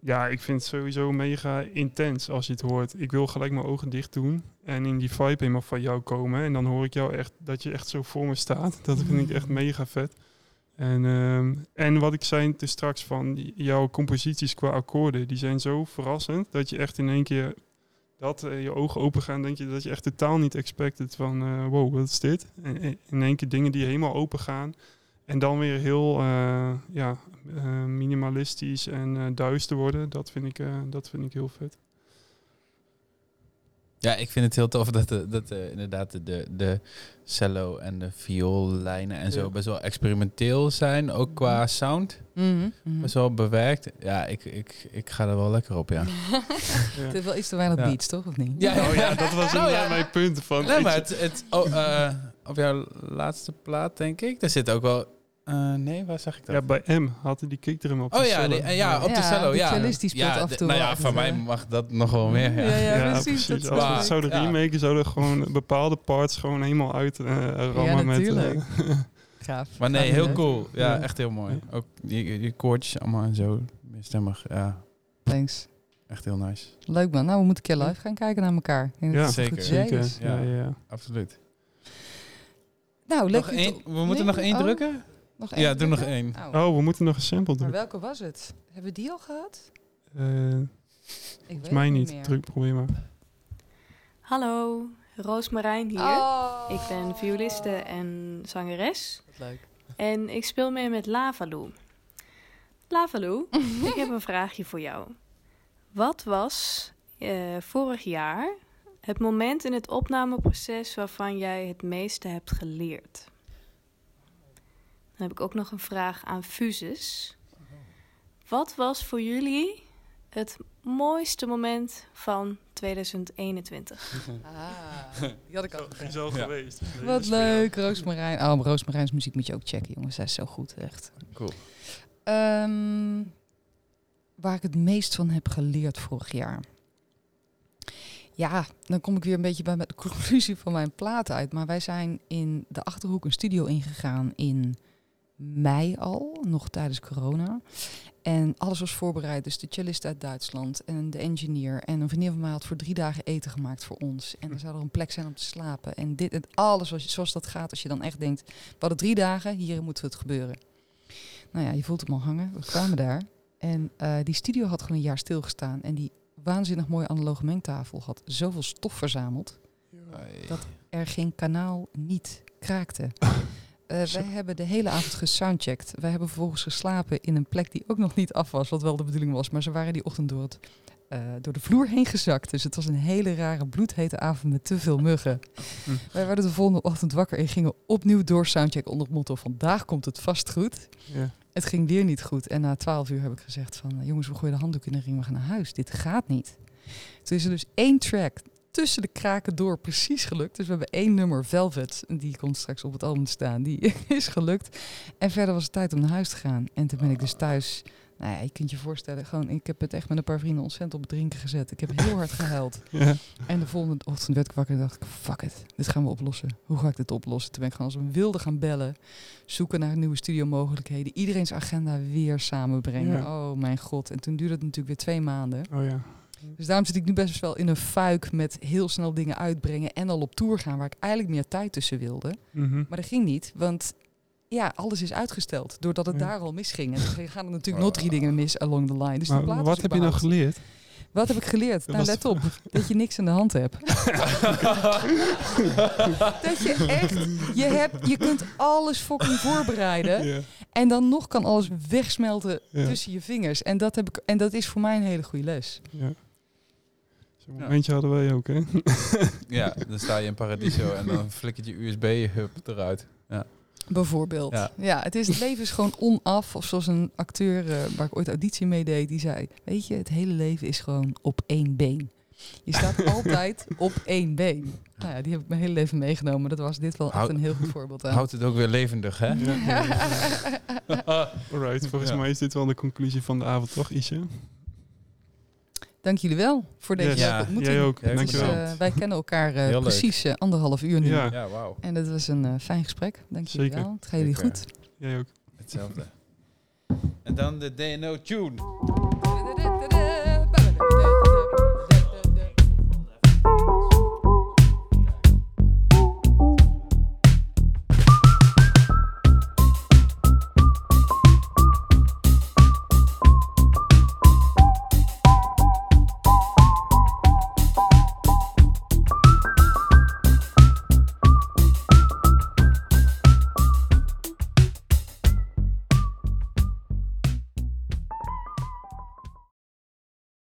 B: Ja, ik vind het sowieso mega intens als je het hoort. Ik wil gelijk mijn ogen dicht doen en in die vibe helemaal van jou komen. En dan hoor ik jou echt, dat je echt zo voor me staat. Dat vind ik echt mega vet. En, ehm, en wat ik zei te straks van jouw composities qua akkoorden, die zijn zo verrassend dat je echt in één keer dat eh, je ogen open gaan, denk je dat je echt totaal niet expected van eh, wow, wat is dit? En, in één keer dingen die helemaal open gaan. En dan weer heel eh, ja, minimalistisch en duister worden. Dat vind, ik, dat vind ik heel vet.
C: Ja, ik vind het heel tof dat, de, dat eh, inderdaad de- de, cello en de vioollijnen en zo
B: Ja.
C: best wel experimenteel zijn. Ook qua sound.
A: Mhm, mhm.
C: Best wel bewerkt. Ja, ik, ik, ik ga er wel lekker op, ja.
A: Het heeft wel iets te weinig
C: Ja.
A: beats, toch? Of niet?
C: Ja,
B: Oh ja, dat was
C: Nou ja.
B: mijn punt. Van,
C: Nee, maar het, het, oh, eh, op jouw laatste plaat, denk ik, daar zit ook wel... eh, nee, waar zag ik dat?
B: ja, bij M had hij die kickdrum op.
C: oh
B: de
C: ja,
B: cello.
C: die- eh, ja, op de
A: Ja,
C: cello,
A: die
C: ja.
A: cellist die speelt
C: ja,
A: af en toe
C: Nou ja, van mij
A: eh,
C: mag dat nog wel meer, ja.
A: Ja, ja,
B: Ja,
A: precies. dat
B: Als we het zouden
C: Ja.
B: remaken, zouden we gewoon bepaalde parts gewoon helemaal uit eh rammen. met,
A: natuurlijk.
B: eh,
A: Gaaf.
C: Maar nee, heel cool. Ja,
B: Ja.
C: echt heel mooi. Ook die, die koortjes allemaal en zo. Meerstemmig. Ja,
A: Thanks.
C: echt heel nice.
A: Leuk man. Nou, we moeten een keer live gaan kijken naar elkaar.
B: Ja,
C: zeker.
B: Zeker. Ja, ja, ja.
C: Absoluut.
A: Nou, leuk.
C: We moeten
A: Nee?
C: nog één
A: Oh,
C: drukken?
A: Nog één
C: Ja, doe nog één.
A: Oh.
B: Oh, we moeten nog een sample
A: Maar
B: doen.
A: welke was het? Hebben we die al gehad?
B: Eh,
A: Ik
B: volgens mij niet.
A: meer.
B: Druk, probeer maar.
G: Hallo, Roosmarijn hier.
A: Oh.
G: Ik ben violiste en zangeres.
A: Wat leuk.
G: En ik speel mee met Lavaloo. Lavaloo, ik heb een vraagje voor jou. Wat was eh, vorig jaar het moment in het opnameproces waarvan jij het meeste hebt geleerd? Dan heb ik ook nog een vraag aan Fuses. Wat was voor jullie het mooiste moment van 2021?
A: Ah, die had ik al
B: al
C: Ja.
B: geweest.
A: Wat leuk, Roosmarijn. Oh, Roosmarijns muziek moet je ook checken, jongens. Zij is zo goed, echt.
C: Cool.
A: Ehm, waar ik het meest van heb geleerd vorig jaar. Ja, dan kom ik weer een beetje bij de conclusie van mijn plaat uit. Maar wij zijn in de Achterhoek een studio ingegaan in mei al, nog tijdens corona. En alles was voorbereid. Dus de cellist uit Duitsland en de engineer. En een vriendin van mij had voor drie dagen eten gemaakt voor ons. En er zou er een plek zijn om te slapen. En dit en alles was, zoals dat gaat als je dan echt denkt... we hadden drie dagen, hier moet het gebeuren. Nou ja, je voelt hem al hangen. We kwamen daar. En eh, die studio had gewoon een jaar stilgestaan. En die waanzinnig mooie analoge mengtafel had zoveel stof verzameld... Dat- er geen kanaal niet kraakte. Eh, wij hebben de hele avond gesoundcheckt. Wij hebben vervolgens geslapen in een plek die ook nog niet af was, wat wel de bedoeling was. Maar ze waren die ochtend door, het, eh, door de vloer heen gezakt. Dus het was een hele rare bloedhete avond met te veel muggen.
B: Hm.
A: Wij werden de volgende ochtend wakker en gingen opnieuw door soundcheck onder het motto: vandaag komt het vast goed. Het ging weer niet goed. En na twaalf uur heb ik gezegd van... jongens, we gooien de handdoek in de ring, we gaan naar huis. Dit gaat niet. Toen is er dus één track tussen de kraken door precies gelukt. Dus we hebben één nummer, Velvet, die komt straks op het album te staan. Die is gelukt. En verder was het tijd om naar huis te gaan. En toen ben ik dus thuis... Nou ja, je kunt je voorstellen, gewoon, ik heb het echt met een paar vrienden ontzettend op het drinken gezet. Ik heb heel hard gehuild.
B: Ja.
A: En de volgende ochtend werd ik wakker en dacht ik, fuck it, dit gaan we oplossen. Hoe ga ik dit oplossen? Toen ben ik gewoon als een wilde gaan bellen, zoeken naar nieuwe studiomogelijkheden, iedereen's agenda weer samenbrengen.
B: Ja.
A: Oh mijn god. En toen duurde het natuurlijk weer twee maanden.
B: Oh ja.
A: Dus daarom zit ik nu best wel in een fuik met heel snel dingen uitbrengen en al op tour gaan, waar ik eigenlijk meer tijd tussen wilde.
B: Mhm.
A: Maar dat ging niet, want ja, alles is uitgesteld, doordat het
B: Ja.
A: daar al misging. En dan gaan er natuurlijk nog drie dingen mis along the line. Dus
B: Maar wat heb je nou geleerd?
A: Wat heb ik geleerd?
B: Dat
A: Nou, let op. Dat je niks aan de hand hebt. dat je echt... Je, hebt, je kunt alles fucking voorbereiden. En dan nog kan alles wegsmelten tussen je vingers. En dat, heb ik, en dat is voor mij een hele goede les.
B: Ja. Zo'n
C: Ja.
B: momentje hadden wij ook, hè?
C: Ja, dan sta je in Paradiso en dan flikkert je USB-hub eruit.
A: Bijvoorbeeld. Ja.
C: Ja.
A: het, is, het leven is gewoon onaf. Of zoals een acteur eh, waar ik ooit auditie mee deed, die zei... Weet je, het hele leven is gewoon op één been. Je staat altijd op één been. Nou ja, die heb ik mijn hele leven meegenomen. Dat was dit wel echt een heel goed voorbeeld aan.
C: Houdt het ook weer levendig, hè?
B: Ja. Alright, volgens
C: Ja.
B: mij is dit wel de conclusie van de avond, toch, Isje?
A: Dank jullie wel voor deze
B: Yes.
C: Ja,
A: ontmoeting.
B: Jij ook,
A: Dus,
B: dankjewel.
A: eh, wij kennen elkaar eh, precies eh, anderhalf uur nu.
B: Ja.
C: Ja, wauw.
A: En dat was een fijn gesprek. Dank jullie
B: Zeker.
A: wel. Het gaat jullie goed.
B: Jij ook.
C: Hetzelfde. En dan de DNO Tune.